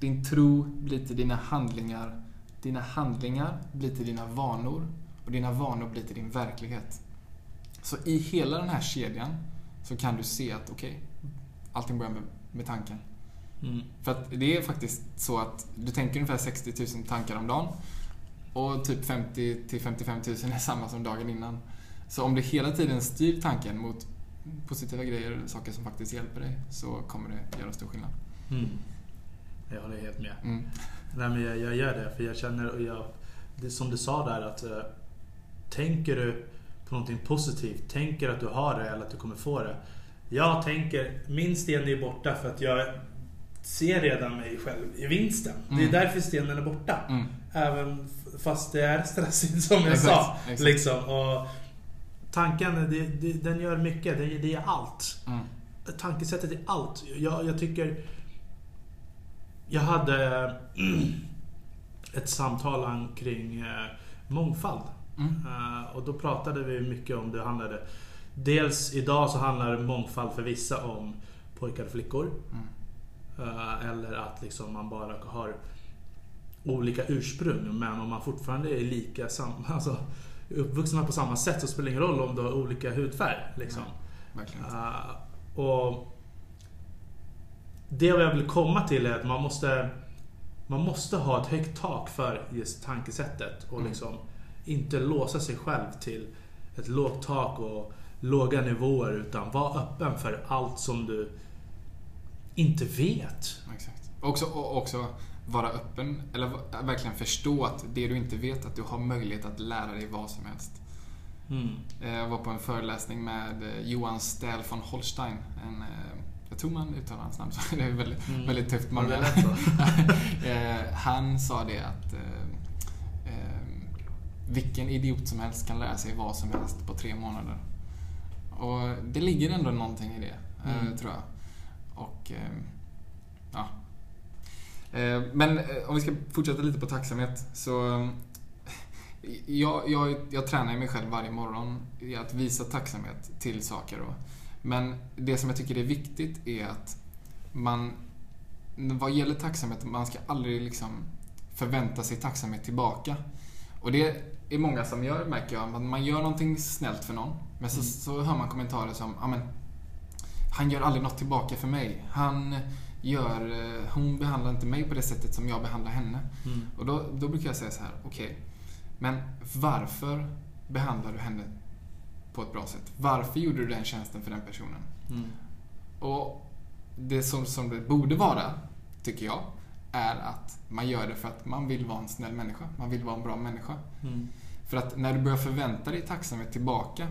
Din tro blir till dina handlingar. Dina handlingar blir till dina vanor. Och dina vanor blir till din verklighet. Så i hela den här kedjan så kan du se att okej, allting börjar med, med tanken. Mm. För att det är faktiskt så att du tänker ungefär 60 000 tankar om dagen. Och typ 50 till 55 000 är samma som dagen innan. Så om du hela tiden styr tanken mot positiva grejer, saker som faktiskt hjälper dig, så kommer det göra stor skillnad. Mm. Jag håller helt med. Mm. Nej, men jag, jag gör det för jag känner, och jag, det som du sa där att eh, Tänker du på någonting positivt, tänker att du har det eller att du kommer få det. Jag tänker, min sten är borta för att jag ser redan mig själv i vinsten. Det är Mm. därför stenen är borta. Mm. Även fast det är stressigt (laughs) som jag Exakt, sa. exakt. Liksom. Och tanken, det, det, den gör mycket. Det, det är allt. Mm. Tankesättet är allt. Jag, jag tycker... Jag hade ett samtal kring eh, mångfald. Mm. Eh, och då pratade vi mycket om det handlade... Dels idag så handlar mångfald för vissa om pojkar och flickor. Mm. Eh, eller att liksom man bara har olika ursprung. Men om man fortfarande är lika sam (laughs) alltså, uppvuxna på samma sätt så spelar det ingen roll om du har olika hudfärg. Liksom. Uh, och Det jag vill komma till är att man måste Man måste ha ett högt tak för just tankesättet och Mm. liksom inte låsa sig själv till ett lågt tak och låga nivåer utan vara öppen för allt som du inte vet. Exakt. Också, och också vara öppen, eller verkligen förstå att det du inte vet, att du har möjlighet att lära dig vad som helst. Mm. Eh, Jag var på en föreläsning med eh, Johan Stähl von Holstein. En, eh, jag tror man uttalar hans namn så. (laughs) Det är väldigt, Mm. väldigt tufft. Ja, det. (laughs) Eh, Han sa det att eh, eh, vilken idiot som helst kan lära sig vad som helst på tre månader. Och det ligger ändå någonting i det, Mm. tror jag. Och ja. Men om vi ska fortsätta lite på tacksamhet så jag, jag, jag tränar mig själv varje morgon i att visa tacksamhet till saker. Då. Men det som jag tycker är viktigt är att man, vad gäller tacksamhet, man ska aldrig liksom förvänta sig tacksamhet tillbaka. Och det är många som gör, märker jag. Man, gör någonting snällt för någon, men så, Mm. så hör man kommentarer som, ja men, han gör aldrig något tillbaka för mig. Han gör, eh, hon behandlar inte mig på det sättet som jag behandlar henne. Mm. Och då, då brukar jag säga så här, okej, men varför behandlar du henne på ett bra sätt? Varför gjorde du den tjänsten för den personen? Mm. Och det som, som det borde vara, tycker jag, är att man gör det för att man vill vara en snäll människa. Man vill vara en bra människa. Mm. För att när du börjar förvänta dig tacksamhet tillbaka,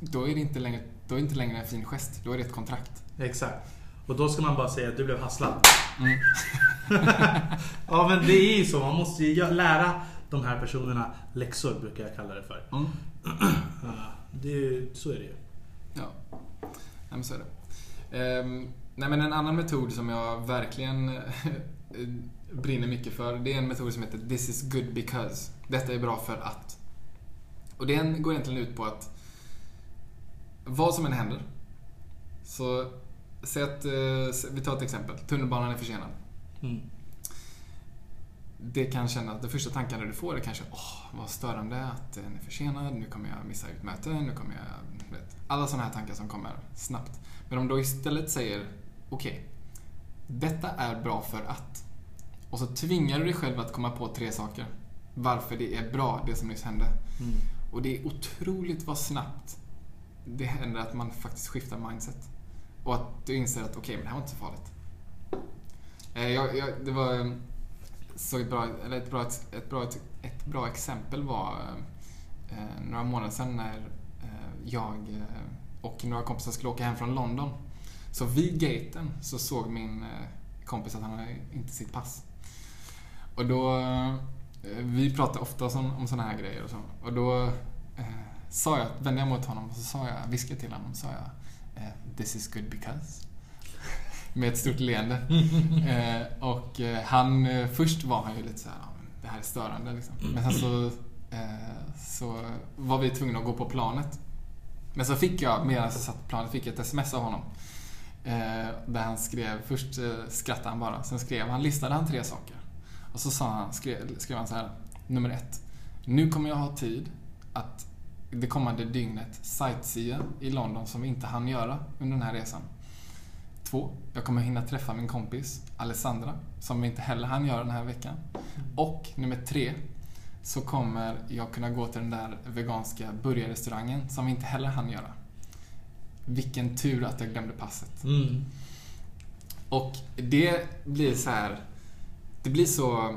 då är det inte längre, då är det inte längre en fin gest. Då är det ett kontrakt. Exakt. Och då ska man bara säga att du blev hasslad. Mm. (laughs) Ja men det är ju så. Man måste ju lära de här personerna läxor brukar jag kalla det för. Mm. (clears throat) Det så är det ju. Ja, nej, så är det. Ehm, nej, men en annan metod som jag verkligen eh, brinner mycket för, det är en metod som heter This is good because. Detta är bra för att. Och den går egentligen ut på att vad som än händer, så säg att, eh, vi tar ett exempel, tunnelbanan är försenad. Mm. Det kan kännas, de första tankarna du får är kanske åh, vad störande att den är försenad, nu kommer jag missa ut möten, nu kommer jag... Vet, alla sådana här tankar som kommer snabbt. Men om du istället säger okej, detta är bra för att. Och så tvingar du dig själv att komma på tre saker. Varför det är bra, det som nyss hände. Mm. Och det är otroligt vad snabbt det händer att man faktiskt skiftar mindset. Och att du inser att okej, men det här var inte så farligt. Eh, Jag, jag, det var eh, så ett bra, eller ett bra, ett bra, ett bra exempel var eh, eh, några månader sedan när eh, jag eh, och några kompisar skulle åka hem från London. Så vid gaten så såg min eh, kompis att han hade inte sitt pass. Och då, eh, vi pratar ofta om, om sådana här grejer och så. Och då eh, sa jag, vände jag mot honom och så sa jag, viskade till honom, sa jag eh, This is good because. Med ett stort leende. (laughs) Eh, och eh, han, eh, först var han ju lite så här, "Ja, men det här är störande liksom. Men sen så, eh, så var vi tvungna att gå på planet. Men så fick jag, medan jag satt på planet, fick jag ett sms av honom. Eh, där han skrev, först eh, skrattade han bara, sen skrev han, listade han tre saker. Och så sa han, skrev, skrev han så här, nummer ett. Nu kommer jag ha tid att det kommande dygnet sightsea i London som vi inte hann göra under den här resan. Två, jag kommer hinna träffa min kompis Alessandra som vi inte heller hann göra den här veckan. Och nummer tre, så kommer jag kunna gå till den där veganska burgarrestaurangen som vi inte heller hann göra. Vilken tur att jag glömde passet. Mm. Och det blir så här. Det blir så...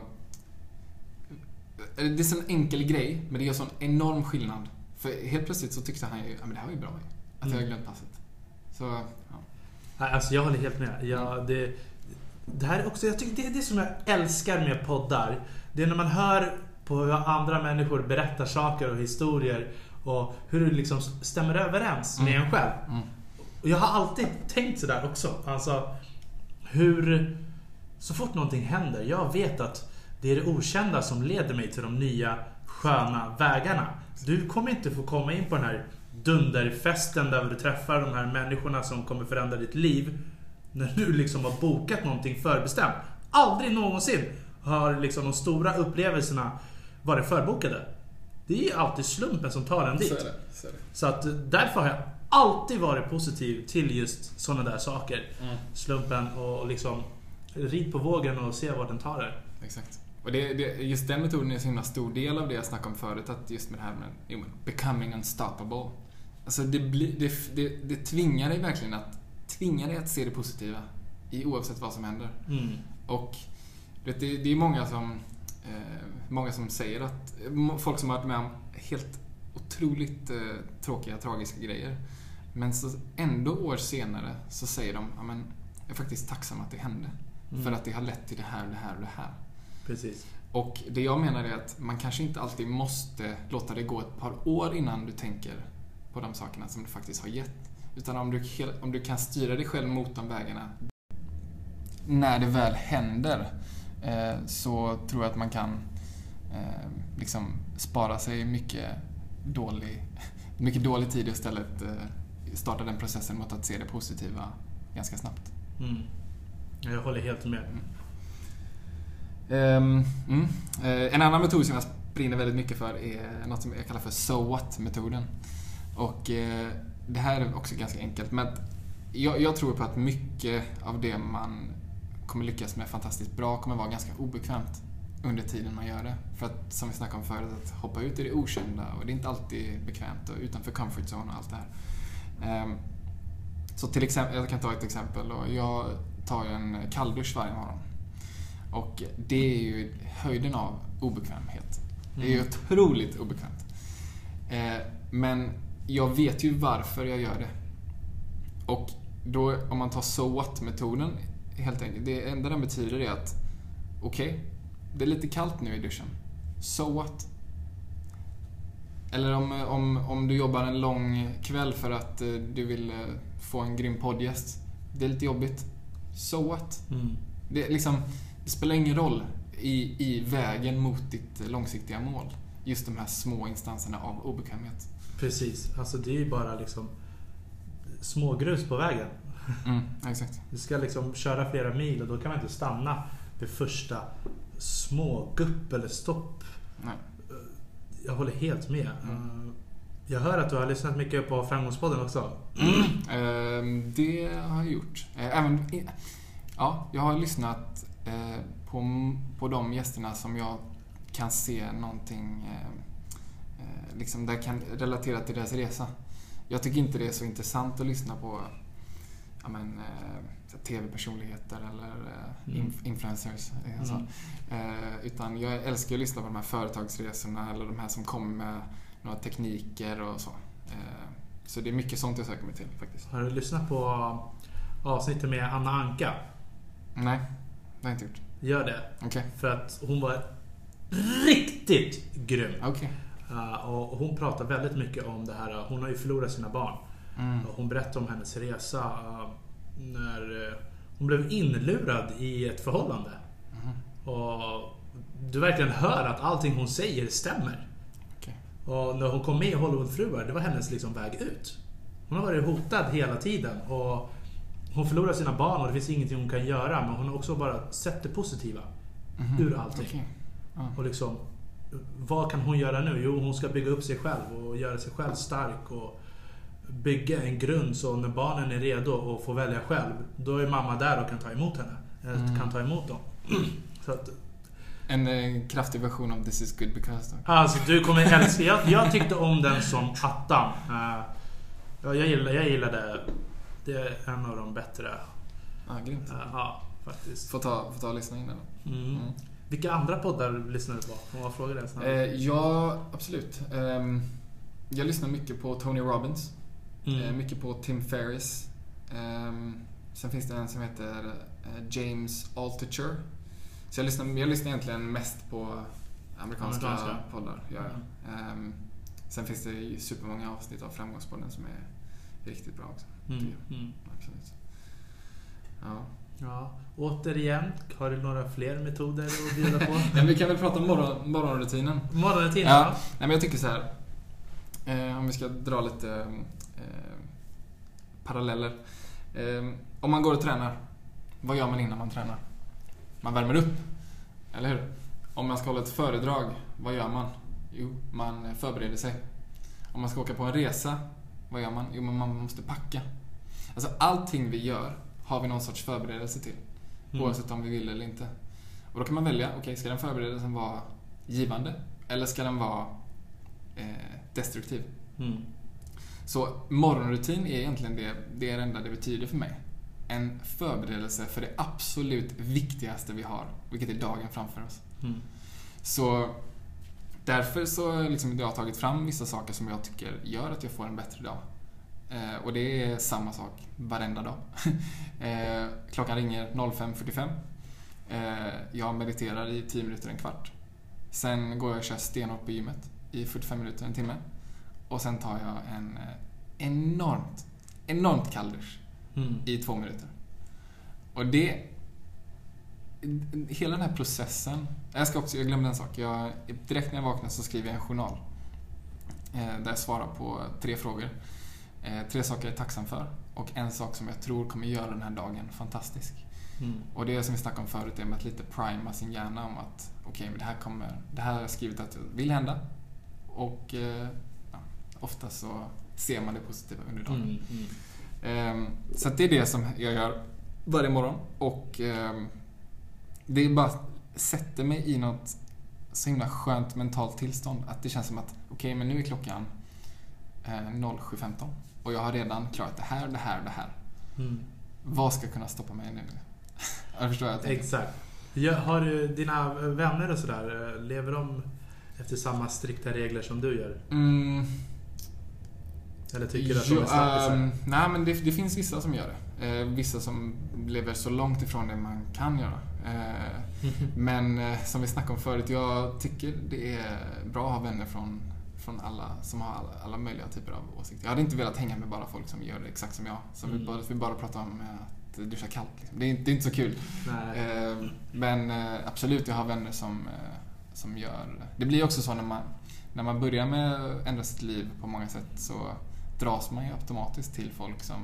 Det är en sån enkel grej, men det gör sån enorm skillnad. För helt plötsligt så tyckte han ju, ja men det här var ju bra. Att jag Mm. glömt passet. Så, ja. Alltså jag håller helt med. Jag, det, det här är också, jag tycker det är det som jag älskar med poddar. Det är när man hör på hur andra människor berättar saker och historier Och hur det liksom stämmer överens med Mm. en själv. Mm. Och jag har alltid tänkt sådär också. Alltså hur... Så fort någonting händer, jag vet att det är det okända som leder mig till de nya sköna vägarna. Du kommer inte få komma in på den här dunderfesten där du träffar de här människorna som kommer förändra ditt liv. När du liksom har bokat någonting förbestämt. Aldrig någonsin har liksom de stora upplevelserna varit förbokade. Det är alltid slumpen som tar en dit. Så är det. Så är. Så att därför har jag alltid varit positiv till just sådana där saker. Mm. Slumpen och liksom rid på vågen och se vart den tar er. Exakt. Och det, det, just den metoden är en så himla stor del av det jag snackade om förut, att just med det här med jo, becoming unstoppable. Alltså det, blir, det, det, det tvingar dig verkligen att, tvingar dig att se det positiva i oavsett vad som händer. Mm. Och vet, det, det är många som, eh, många som säger att, folk som har varit med om helt otroligt eh, tråkiga, tragiska grejer. Men så ändå år senare så säger de, ja men jag är faktiskt tacksam att det hände. Mm. För att det har lett till det här, det här och det här. Precis. Och det jag menar är att man kanske inte alltid måste låta det gå ett par år innan du tänker på de sakerna som du faktiskt har gett. Utan om du, om du kan styra dig själv mot de vägarna när det väl händer eh, så tror jag att man kan eh, liksom spara sig mycket dålig, (laughs) mycket dålig tid och istället eh, starta den processen mot att se det positiva ganska snabbt. Mm. Jag håller helt med. Ehm, mm. En annan metod som jag brinner väldigt mycket för är något som jag kallar för So What-metoden. Och eh, det här är också ganska enkelt, men jag, jag tror på att mycket av det man kommer lyckas med fantastiskt bra kommer vara ganska obekvämt under tiden man gör det. För att, som vi snackade om förut, att hoppa ut i det okända och det är inte alltid bekvämt och utanför comfort zone och allt det här. Ehm, Så till exempel, jag kan ta ett exempel. Jag tar en kalldusch varje morgon. Och det är ju höjden av obekvämhet. Det är ju Mm. otroligt obekvämt. Eh, men jag vet ju varför jag gör det. Och då, om man tar so what-metoden, helt enkelt. Det enda den betyder är att, okej, det är lite kallt nu i duschen. So what? Eller om, om, om du jobbar en lång kväll för att eh, du vill eh, få en grym poddgäst. Det är lite jobbigt. So what? Mm. Det, liksom, det spelar ingen roll i, i vägen mot ditt långsiktiga mål. Just de här små instanserna av obekvämhet. Precis. Alltså det är ju bara liksom smågrus på vägen. Mm, exakt. Du ska liksom köra flera mil och då kan man inte stanna vid första smågupp eller stopp. Nej. Jag håller helt med. Mm. Uh, Jag hör att du har lyssnat mycket på Framgångspodden också. Ehm, det har jag gjort. Eh, Även, ja, jag har lyssnat eh, på, på de gästerna som jag kan se någonting eh, eh, liksom där kan relatera till deras resa. Jag tycker inte det är så intressant att lyssna på ja, men, eh, TV-personligheter eller eh, Mm. inf- influencers. eh, så. Mm. Eh, utan jag älskar att lyssna på de här företagsresorna eller de här som kommer med några tekniker och så. Eh, så det är mycket sånt jag söker mig till faktiskt. Har du lyssnat på avsnittet med Anna Anka? Nej, det har jag inte gjort. Gör det. Okej. För att hon var riktigt grym. Okej. Uh, och hon pratar väldigt mycket om det här. Hon har ju förlorat sina barn. Mm. Hon berättar om hennes resa uh, när hon blev inlurad i ett förhållande. Mhm. Och du verkligen hör att allting hon säger stämmer. Okej. Och när hon kom med i Hollywoodfruar, det var hennes liksom väg ut. Hon har varit hotad hela tiden. Och hon förlorar sina barn och det finns ingenting hon kan göra. Men hon har också bara sett det positiva Mhm. ur allting. Okej. Ja. Och liksom, vad kan hon göra nu? Jo, hon ska bygga upp sig själv och göra sig själv stark. Och bygga en grund så när barnen är redo och får välja själv, då är mamma där och kan ta emot henne. Eller Mm. kan ta emot dem. (clears throat) Så att, En eh, kraftig version av This is good because alltså du kommer älska... Jag, jag tyckte om den som attan. Uh, ja, jag, gillar, jag gillade... Det är en av de bättre. Ja, grymt. eh, ja, faktiskt. Får ta, får ta och lyssna in den. Mm. Mm. Vilka andra poddar lyssnar du på? Om jag frågar det snabbt. Eh, ja, absolut. Ehm, jag lyssnar mycket på Tony Robbins. Eh, Mm. mycket på Tim Ferriss. Ehm, sen finns det en som heter eh, James Altucher. Så jag lyssnar, jag lyssnar egentligen mest på amerikanska, Amerikanska. poddar. Ja. Ehm, Sen finns det ju supermånga avsnitt av Framgångspodden som är riktigt bra också. Mm. Mm. Absolut. Ja. Ja. Återigen, har du några fler metoder att bjuda på? (laughs) Men vi kan väl prata om morgon, morgonrutinen. Morgonrutinen? Ja. Nej, men jag tycker så här. Eh, om vi ska dra lite eh, paralleller. Eh, om man går och tränar, vad gör man innan man tränar? Man värmer upp, eller hur? Om man ska hålla ett föredrag, vad gör man? Jo, man förbereder sig. Om man ska åka på en resa, vad gör man? Jo, men man måste packa. Alltså allting vi gör har vi någon sorts förberedelse till. Mm. Oavsett om vi vill eller inte. Och då kan man välja, okej, ska den förberedelsen vara givande? Eller ska den vara eh, destruktiv? Mm. Så morgonrutin är egentligen det, det är det enda det betyder för mig. En förberedelse för det absolut viktigaste vi har, vilket är dagen framför oss. Mm. Så därför så liksom jag har tagit fram vissa saker som jag tycker gör att jag får en bättre dag. Eh, och det är samma sak varenda dag. (laughs) eh, klockan ringer 05.45. Eh, jag mediterar i 10 minuter, en kvart. Sen går jag och kör stenhårt på gymmet i 45 minuter, en timme. Och sen tar jag en enormt, enormt kalldusch Mm. i två minuter. Och det... Hela den här processen. Jag ska också, jag glömde en sak. Jag, direkt när jag vaknar så skriver jag en journal. Där jag svarar på tre frågor. Eh, tre saker jag är tacksam för. Och en sak som jag tror kommer göra den här dagen fantastisk. Mm. Och det som vi snackade om förut, det med att lite prima sin hjärna om att okej, men det här kommer, det här har jag skrivit att det vill hända. Och eh, ja, ofta så ser man det positiva under dagen. Mm. Mm. Ehm, Så det är det som jag gör varje morgon. Och ehm, det är bara sätter mig i något så himla skönt mentalt tillstånd. Att det känns som att okej, men nu är klockan eh, 07.15 och jag har redan klarat det här, det här och det här. Mm. Vad ska kunna stoppa mig nu? (laughs) jag förstår vad jag tänker. Exakt. Har du dina vänner och sådär, eh, lever de efter samma strikta regler som du gör? Mm, Eller tycker du att de är jo, slappisar? ehm, nej, men det, det finns vissa som gör det. Eh, vissa som lever så långt ifrån det man kan göra. Eh, (laughs) Men eh, som vi snackade om förut, jag tycker det är bra att ha vänner från, från alla som har alla, alla möjliga typer av åsikter. Jag hade inte velat hänga med bara folk som gör det exakt som jag. Som Mm. vi, bara, vi bara pratar om eh, att duscha kallt. Liksom. Det, är, inte- det är inte så kul. Eh, Men eh, absolut, jag har vänner som, eh, som gör... Det blir också så när man, när man börjar med att ändra sitt liv på många sätt så dras man ju automatiskt till folk som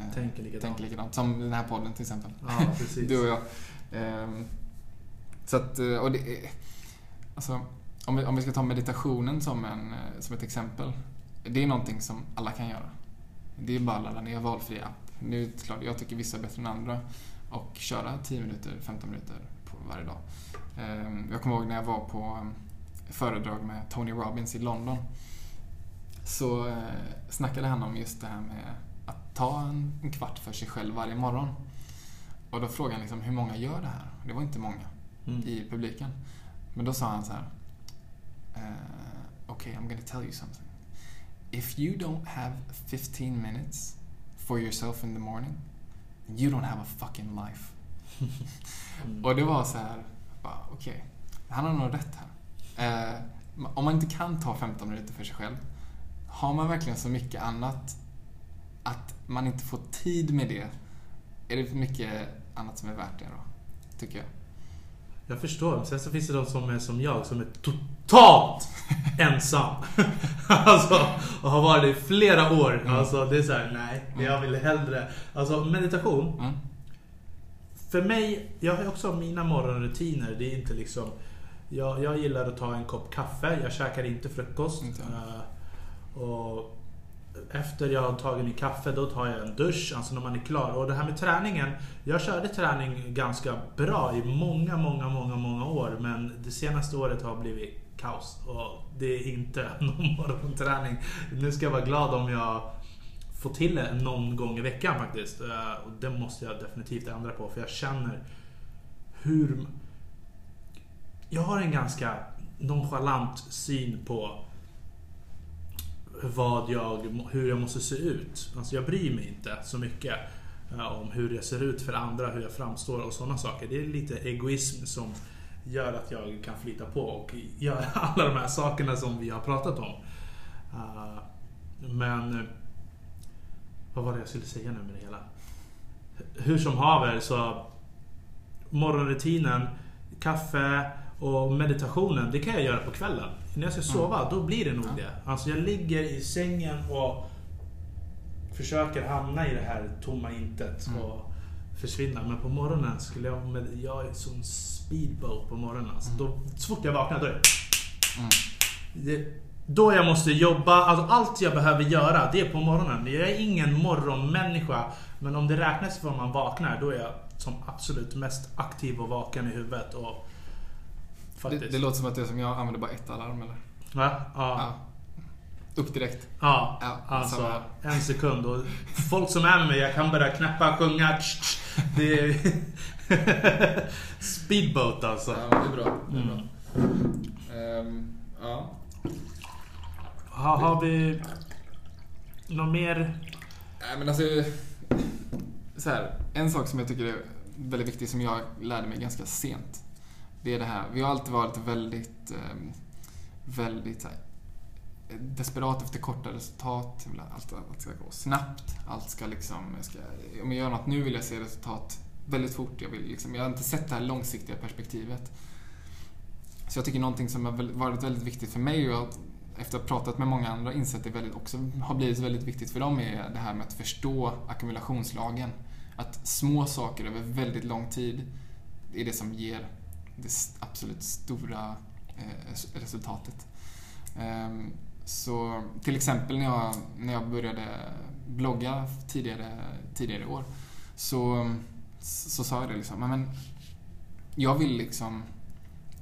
eh, Tänker likadant. tänker likadant. Som den här podden till exempel. Ja, precis. (laughs) Du och jag. Ehm, så att, eh, och det alltså, om vi, om vi ska ta meditationen som, en, eh, som ett exempel. Det är någonting som alla kan göra. Det är bara att ladda ner valfri app. Nu är det klart, jag tycker vissa är bättre än andra. Och köra 10 minuter, 15 minuter på varje dag. Ehm, Jag kommer ihåg när jag var på eh, föredrag med Tony Robbins i London. Så eh, snackade han om just det här med att ta en, en kvart för sig själv varje morgon. Och då frågade han liksom, hur många gör det här? Det var inte många Mm. i publiken. Men då sa han så här. Uh, okay, I'm gonna tell you something. If you don't have 15 minutes for yourself in the morning, you don't have a fucking life. Mm. (laughs) Och det var så här, okej, han har nog rätt här. Eh, om man inte kan ta 15 minuter för sig själv, har man verkligen så mycket annat att man inte får tid med det, är det mycket annat som är värt det då, tycker jag. Jag förstår. Sen så finns det de som är som jag, som är totalt (laughs) ensam. alltså, och har varit det i flera år. Mm. Alltså, det är så här, nej, Mm. jag vill hellre... Alltså, meditation. Mm. För mig, jag har också mina morgonrutiner. Det är inte liksom... Jag, jag gillar att ta en kopp kaffe. Jag käkar inte frukost. Inte. Eh, och efter jag har tagit min kaffe, då tar jag en dusch. Alltså när man är klar. Och det här med träningen. Jag körde träning ganska bra i många, många, många, många år. Men det senaste året har blivit kaos. Och det är inte (laughs) någon morgonträning. Nu ska jag vara glad om jag får till det någon gång i veckan faktiskt. Eh, och det måste jag definitivt ändra på. För jag känner hur... Jag har en ganska nonchalant syn på vad jag, hur jag måste se ut. Alltså jag bryr mig inte så mycket eh, om hur jag ser ut för andra, hur jag framstår och sådana saker. Det är lite egoism som gör att jag kan flyta på och göra (laughs) alla de här sakerna som vi har pratat om. Eh, men... Vad var det jag skulle säga nu med det hela? Hur som haver så... Morgonrutinen, kaffe och meditationen, det kan jag göra på kvällen. När jag ska sova, då blir det nog Ja. det. Alltså jag ligger i sängen och försöker hamna i det här tomma intet Mm. och försvinna. Men på morgonen skulle jag... Med, jag är sån speedboat på morgonen. Alltså Mm. då, så fort jag vaknar, då är det... Mm. Det, då jag måste jobba, alltså allt jag behöver göra, det är på morgonen. Jag är ingen morgonmänniska. Men om det räknas för om man vaknar, då är jag som absolut mest aktiv och vaken i huvudet. Och faktiskt. det låter som att det är som jag använder bara ett alarm eller? Va? Ja. Ja. Upp direkt. Ja, Ja, alltså samma. en sekund. Och folk som är med mig, jag kan börja knäppa, sjunga. Det är (laughs) speedboat alltså. Ja, det är bra. Det är Mm. bra. Ehm, ja. Ha, har vi något mer? Nej men alltså... Så här, en sak som jag tycker är väldigt viktig som jag lärde mig ganska sent. Det är det här, vi har alltid varit väldigt, ehm, väldigt här, desperat efter korta resultat. Allt, allt ska gå snabbt. Allt ska liksom, jag ska, om jag gör något nu vill jag se resultat väldigt fort. Jag, vill liksom, jag har inte sett det här långsiktiga perspektivet. Så jag tycker någonting som har varit väldigt viktigt för mig och jag, efter att ha pratat med många andra insett det väldigt, också har blivit väldigt viktigt för dem är det här med att förstå ackumulationslagen. Att små saker över väldigt lång tid är det som ger det absolut stora eh, resultatet. Ehm, så till exempel när jag, när jag började blogga tidigare, tidigare i år så, så sa jag det liksom, men jag vill liksom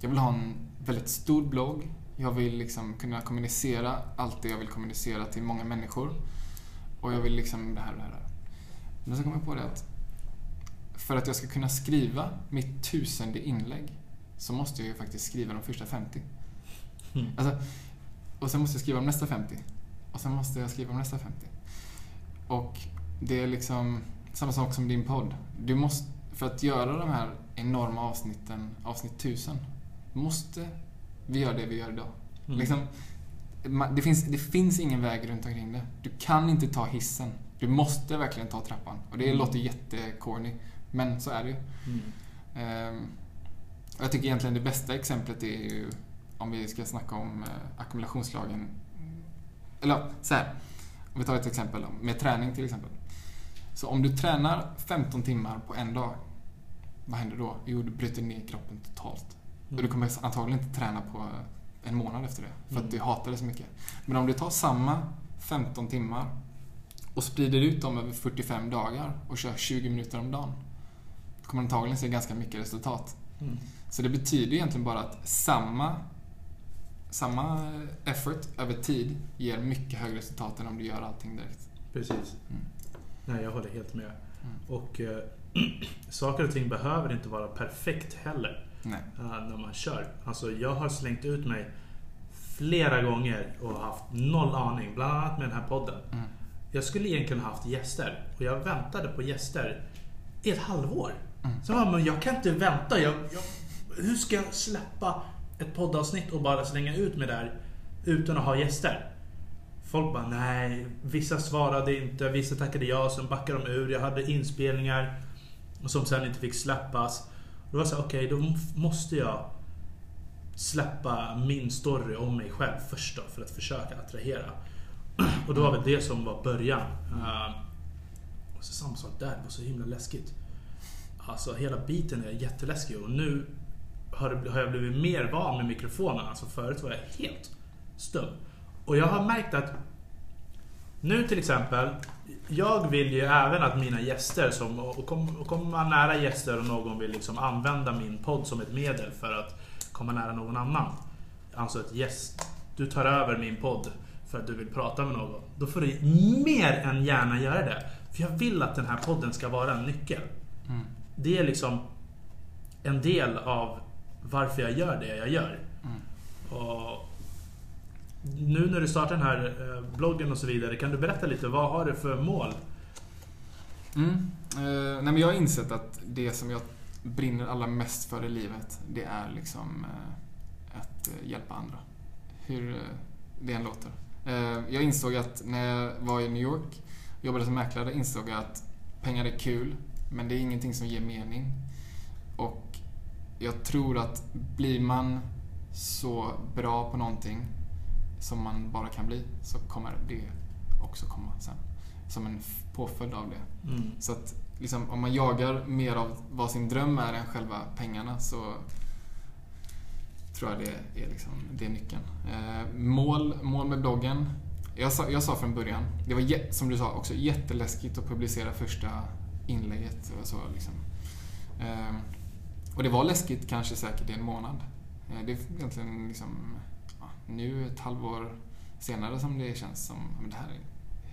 jag vill ha en väldigt stor blogg. Jag vill liksom kunna kommunicera allt det jag vill kommunicera till många människor. Och jag vill liksom det här och det här. och det här. Men så kom jag på det att för att jag ska kunna skriva mitt tusende inlägg så måste jag ju faktiskt skriva de första 50. Mm. Alltså, och sen måste jag skriva om nästa 50. Och sen måste jag skriva om nästa 50. Och det är liksom samma sak som din podd. Du måste, för att göra de här enorma avsnitten, avsnitt 1000, måste vi göra det vi gör idag. Mm. Liksom, det, finns, det finns ingen väg runt omkring det. Du kan inte ta hissen. Du måste verkligen ta trappan. Och det Mm. låter jättecorny, men så är det ju. Mm. Och jag tycker egentligen det bästa exemplet är ju om vi ska snacka om eh, ackumulationslagen. Eller så här. Om vi tar ett exempel med träning till exempel. Så om du tränar 15 timmar på en dag. Vad händer då? Jo, du bryter ner kroppen totalt. Och du kommer antagligen inte träna på en månad efter det. För Mm. att du hatar det så mycket. Men om du tar samma 15 timmar och sprider ut dem över 45 dagar och kör 20 minuter om dagen. Då kommer du antagligen se ganska mycket resultat. Mm. Så det betyder egentligen bara att samma, samma effort över tid ger mycket högre resultat än om du gör allting direkt. Precis. Mm. Nej, jag håller helt med. Mm. Och eh, (clears throat) saker och ting behöver inte vara perfekt heller eh, när man kör. Alltså, jag har slängt ut mig flera gånger och haft noll aning. Bland annat med den här podden. Mm. Jag skulle egentligen haft gäster och jag väntade på gäster i ett halvår. Mm. Så jag bara, men jag kan inte vänta. Jag, jag, hur ska jag släppa ett poddavsnitt och bara slänga ut mig där utan att ha gäster? Folk bara, nej. Vissa svarade inte, vissa tackade ja, sen backade de ur. Jag hade inspelningar som sen inte fick släppas. Då var jag så här, okej, då m- måste jag släppa min story om mig själv först då, för att försöka attrahera. Och det var väl det som var början. Uh, och så samma sak där, det var så himla läskigt. Alltså hela biten är jätteläskig och nu har, jag blivit mer van med mikrofonen. Alltså förut var jag helt stum. Och jag har märkt att nu till exempel, jag vill ju även att mina gäster, som, och kom- kommer man nära gäster och någon vill liksom använda min podd som ett medel för att komma nära någon annan. Alltså ett gäst, du tar över min podd för att du vill prata med någon. Då får du mer än gärna göra det. För jag vill att den här podden ska vara en nyckel. Mm. Det är liksom en del av varför jag gör det jag gör. Mm. Och nu när du startar den här eh, bloggen och så vidare, kan du berätta lite, vad har du för mål? Mm. Eh, nej, jag har insett att det som jag brinner allra mest för i livet, det är liksom eh, att eh, hjälpa andra. Hur eh, det än låter. Eh, jag insåg att när jag var i New York och jobbade som mäklare insåg jag att pengar är kul, men det är ingenting som ger mening. Och jag tror att blir man så bra på någonting som man bara kan bli så kommer det också komma sen. Som en påföljd av det. Mm. Så att liksom, om man jagar mer av vad sin dröm är än själva pengarna så tror jag det är, liksom, det är nyckeln. Eh, mål, mål med bloggen. Jag sa, jag sa från början, det var som du sa också jätteläskigt att publicera första inlägget. Och, så, liksom. eh, och det var läskigt kanske säkert i en månad. Eh, det är egentligen liksom, ja, nu ett halvår senare som det känns som men det här är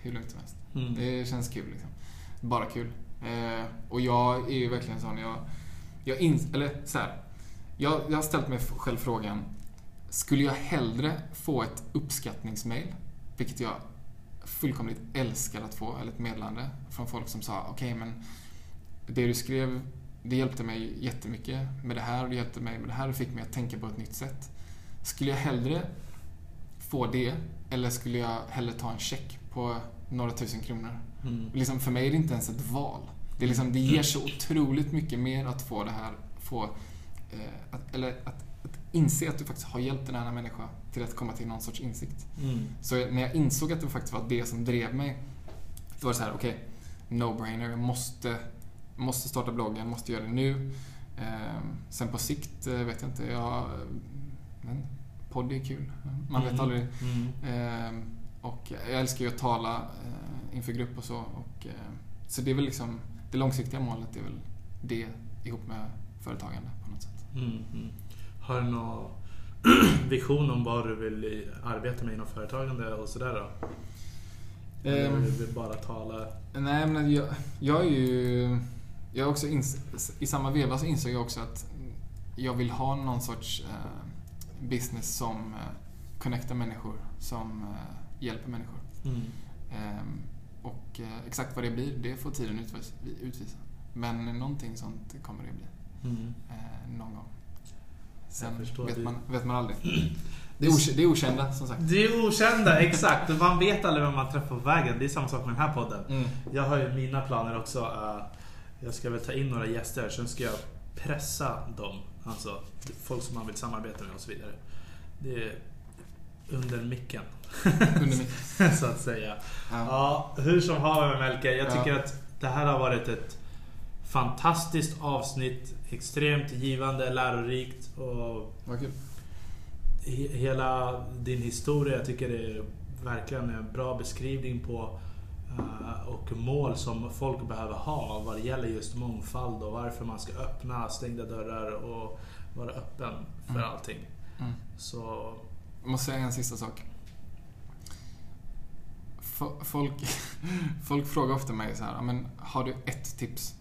hur lugnt som helst. Mm. Det känns kul liksom. Bara kul. Eh, och jag är ju verkligen sån, jag, jag ins- eller så här, jag, jag har ställt mig själv frågan, skulle jag hellre få ett uppskattningsmail, vilket jag fullkomligt älskar att få, eller ett meddelande från folk som sa, okej men det du skrev, det hjälpte mig jättemycket med det här och det hjälpte mig med det här och fick mig att tänka på ett nytt sätt. Skulle jag hellre få det, eller skulle jag hellre ta en check på några tusen kronor? Mm. Liksom, för mig är det inte ens ett val. Det, är liksom, det ger så otroligt mycket mer att få det här, få, eh, att, eller att inse att du faktiskt har hjälpt en annan människa till att komma till någon sorts insikt. Mm. Så när jag insåg att det faktiskt var det som drev mig, då var det så här, okej, no-brainer, jag måste, måste starta bloggen, måste göra det nu. Eh, sen på sikt eh, vet jag inte, jag, men podd är kul. Man vet Mm. aldrig. Mm. Eh, och jag älskar ju att tala eh, inför grupp och så. Och, eh, så det är väl liksom, det långsiktiga målet är väl det ihop med företagande på något sätt. Har du någon (clears throat) vision om vad du vill arbeta med inom företagande och sådär då? Eller Ehm. vill du bara tala? Nej, men jag, jag är ju... Jag är också I samma veva så insåg jag också att jag vill ha någon sorts eh, business som eh, connectar människor, som eh, hjälper människor. Mm. Ehm, och eh, exakt vad det blir, det får tiden utvis- utvisa. Men någonting sånt kommer det bli. Mm. eh, någon gång. Sen vet man, vet man aldrig. (clears throat) Det är, ok- det är okända, som sagt. Det är okända, exakt. Man vet aldrig vem man träffar på vägen. Det är samma sak med den här podden. Mm. Jag har ju mina planer också. eh, Jag ska väl ta in några gäster, sen ska jag pressa dem. Alltså folk som man vill samarbeta med och så vidare. Det är under micken. Under mitt. (laughs) så att säga. Ja. Ja, hur som haver Melker. Jag Ja. tycker att det här har varit ett fantastiskt avsnitt. Extremt givande, lärorikt och Vad kul. he- hela din historia. Jag tycker det är verkligen en bra beskrivning på eh, och mål som folk behöver ha vad det gäller just mångfald och varför man ska öppna stängda dörrar och vara öppen för Mm. allting. Mm. Så Jag måste säga en sista sak. Fo- Folk, (laughs) folk frågar ofta mig så här, "Ja, men har du ett tips?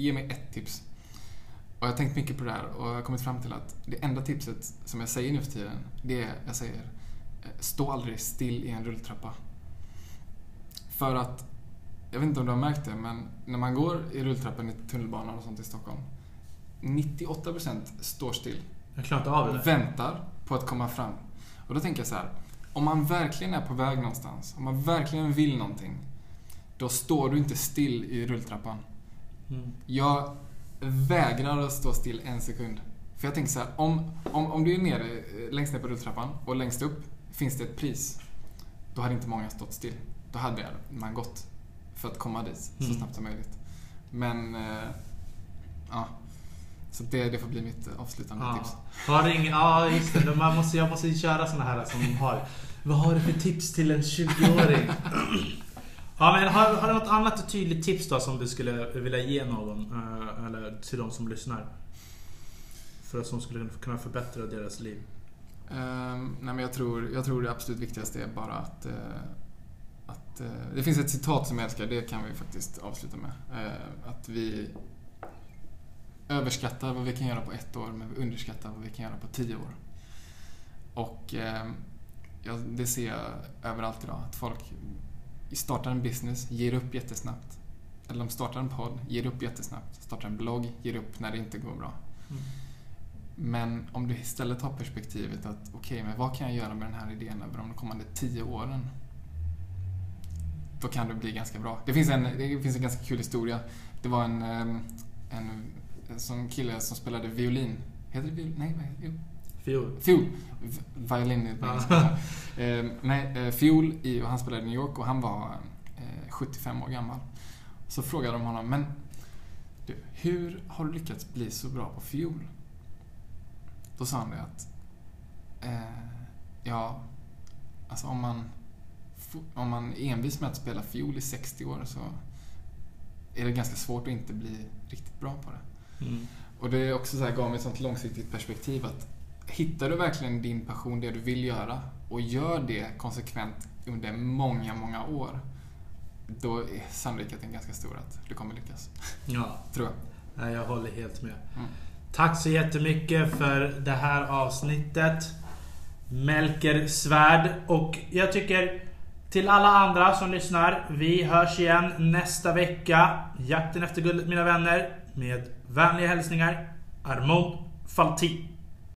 Ge mig ett tips. Och jag har tänkt mycket på det här och jag har kommit fram till att det enda tipset som jag säger nu för tiden, det är, jag säger, eh, stå aldrig still i en rulltrappa. För att, jag vet inte om du har märkt det, men när man går i rulltrappan i tunnelbanan och sånt i Stockholm, 98% står still jag klarar inte av det. väntar på att komma fram. Och då tänker jag så här. Om man verkligen är på väg någonstans, om man verkligen vill någonting, då står du inte still i rulltrappan. Mm. Jag vägrar att stå still en sekund. För jag tänker så här, om, om, om du är nere, eh, längst ner på rulltrappan och längst upp finns det ett pris. Då hade inte många stått still. Då hade man gått för att komma dit så Mm. snabbt som möjligt. Men, eh, ja. Så det, det får bli mitt avslutande Ja. tips. Har ingen, ja just det, man måste, jag måste köra såna här som har. Vad har du för tips till en 20-åring? Ja, men har, har du något annat tydligt tips då som du skulle vilja ge någon? Eh, eller till de som lyssnar? För att de skulle kunna förbättra deras liv. Um, nej men jag tror, jag tror det absolut viktigaste är bara att, uh, att uh, Det finns ett citat som jag älskar, det kan vi faktiskt avsluta med. Uh, att vi överskattar vad vi kan göra på ett år, men vi underskattar vad vi kan göra på tio år. Och ehm, ja, det ser jag överallt idag, att folk startar en business, ger upp jättesnabbt. Eller de startar en podd, ger upp jättesnabbt. Startar en blogg, ger upp när det inte går bra. Mm. Men om du istället har perspektivet att okej, okay, men vad kan jag göra med den här idén över de kommande tio åren? Då kan det bli ganska bra. Det finns en, det finns en ganska kul historia. Det var en, en, en sån kille som spelade violin. Heter det violin? Nej, nej. Fiol. Fiol. Violin är (laughs) eh, Nej, fiol i, han spelade i New York och han var eh, 75 år gammal. Så frågade de honom, men du, hur har du lyckats bli så bra på fiol? Då sa han det att, eh, ja, alltså om man, om man är envis med att spela fiol i 60 år så är det ganska svårt att inte bli riktigt bra på det. Mm. Och det är också så här, gav mig ett sånt långsiktigt perspektiv att hittar du verkligen din passion, det du vill göra och gör det konsekvent under många, många år då är sannolikheten ganska stor att du kommer lyckas. Ja. (laughs) Tror jag. Jag håller helt med. Mm. Tack så jättemycket för det här avsnittet. Melker Svärd. Och jag tycker till alla andra som lyssnar. Vi hörs igen nästa vecka. Jakten efter guldet mina vänner. Med vänliga hälsningar. Armand Faltin.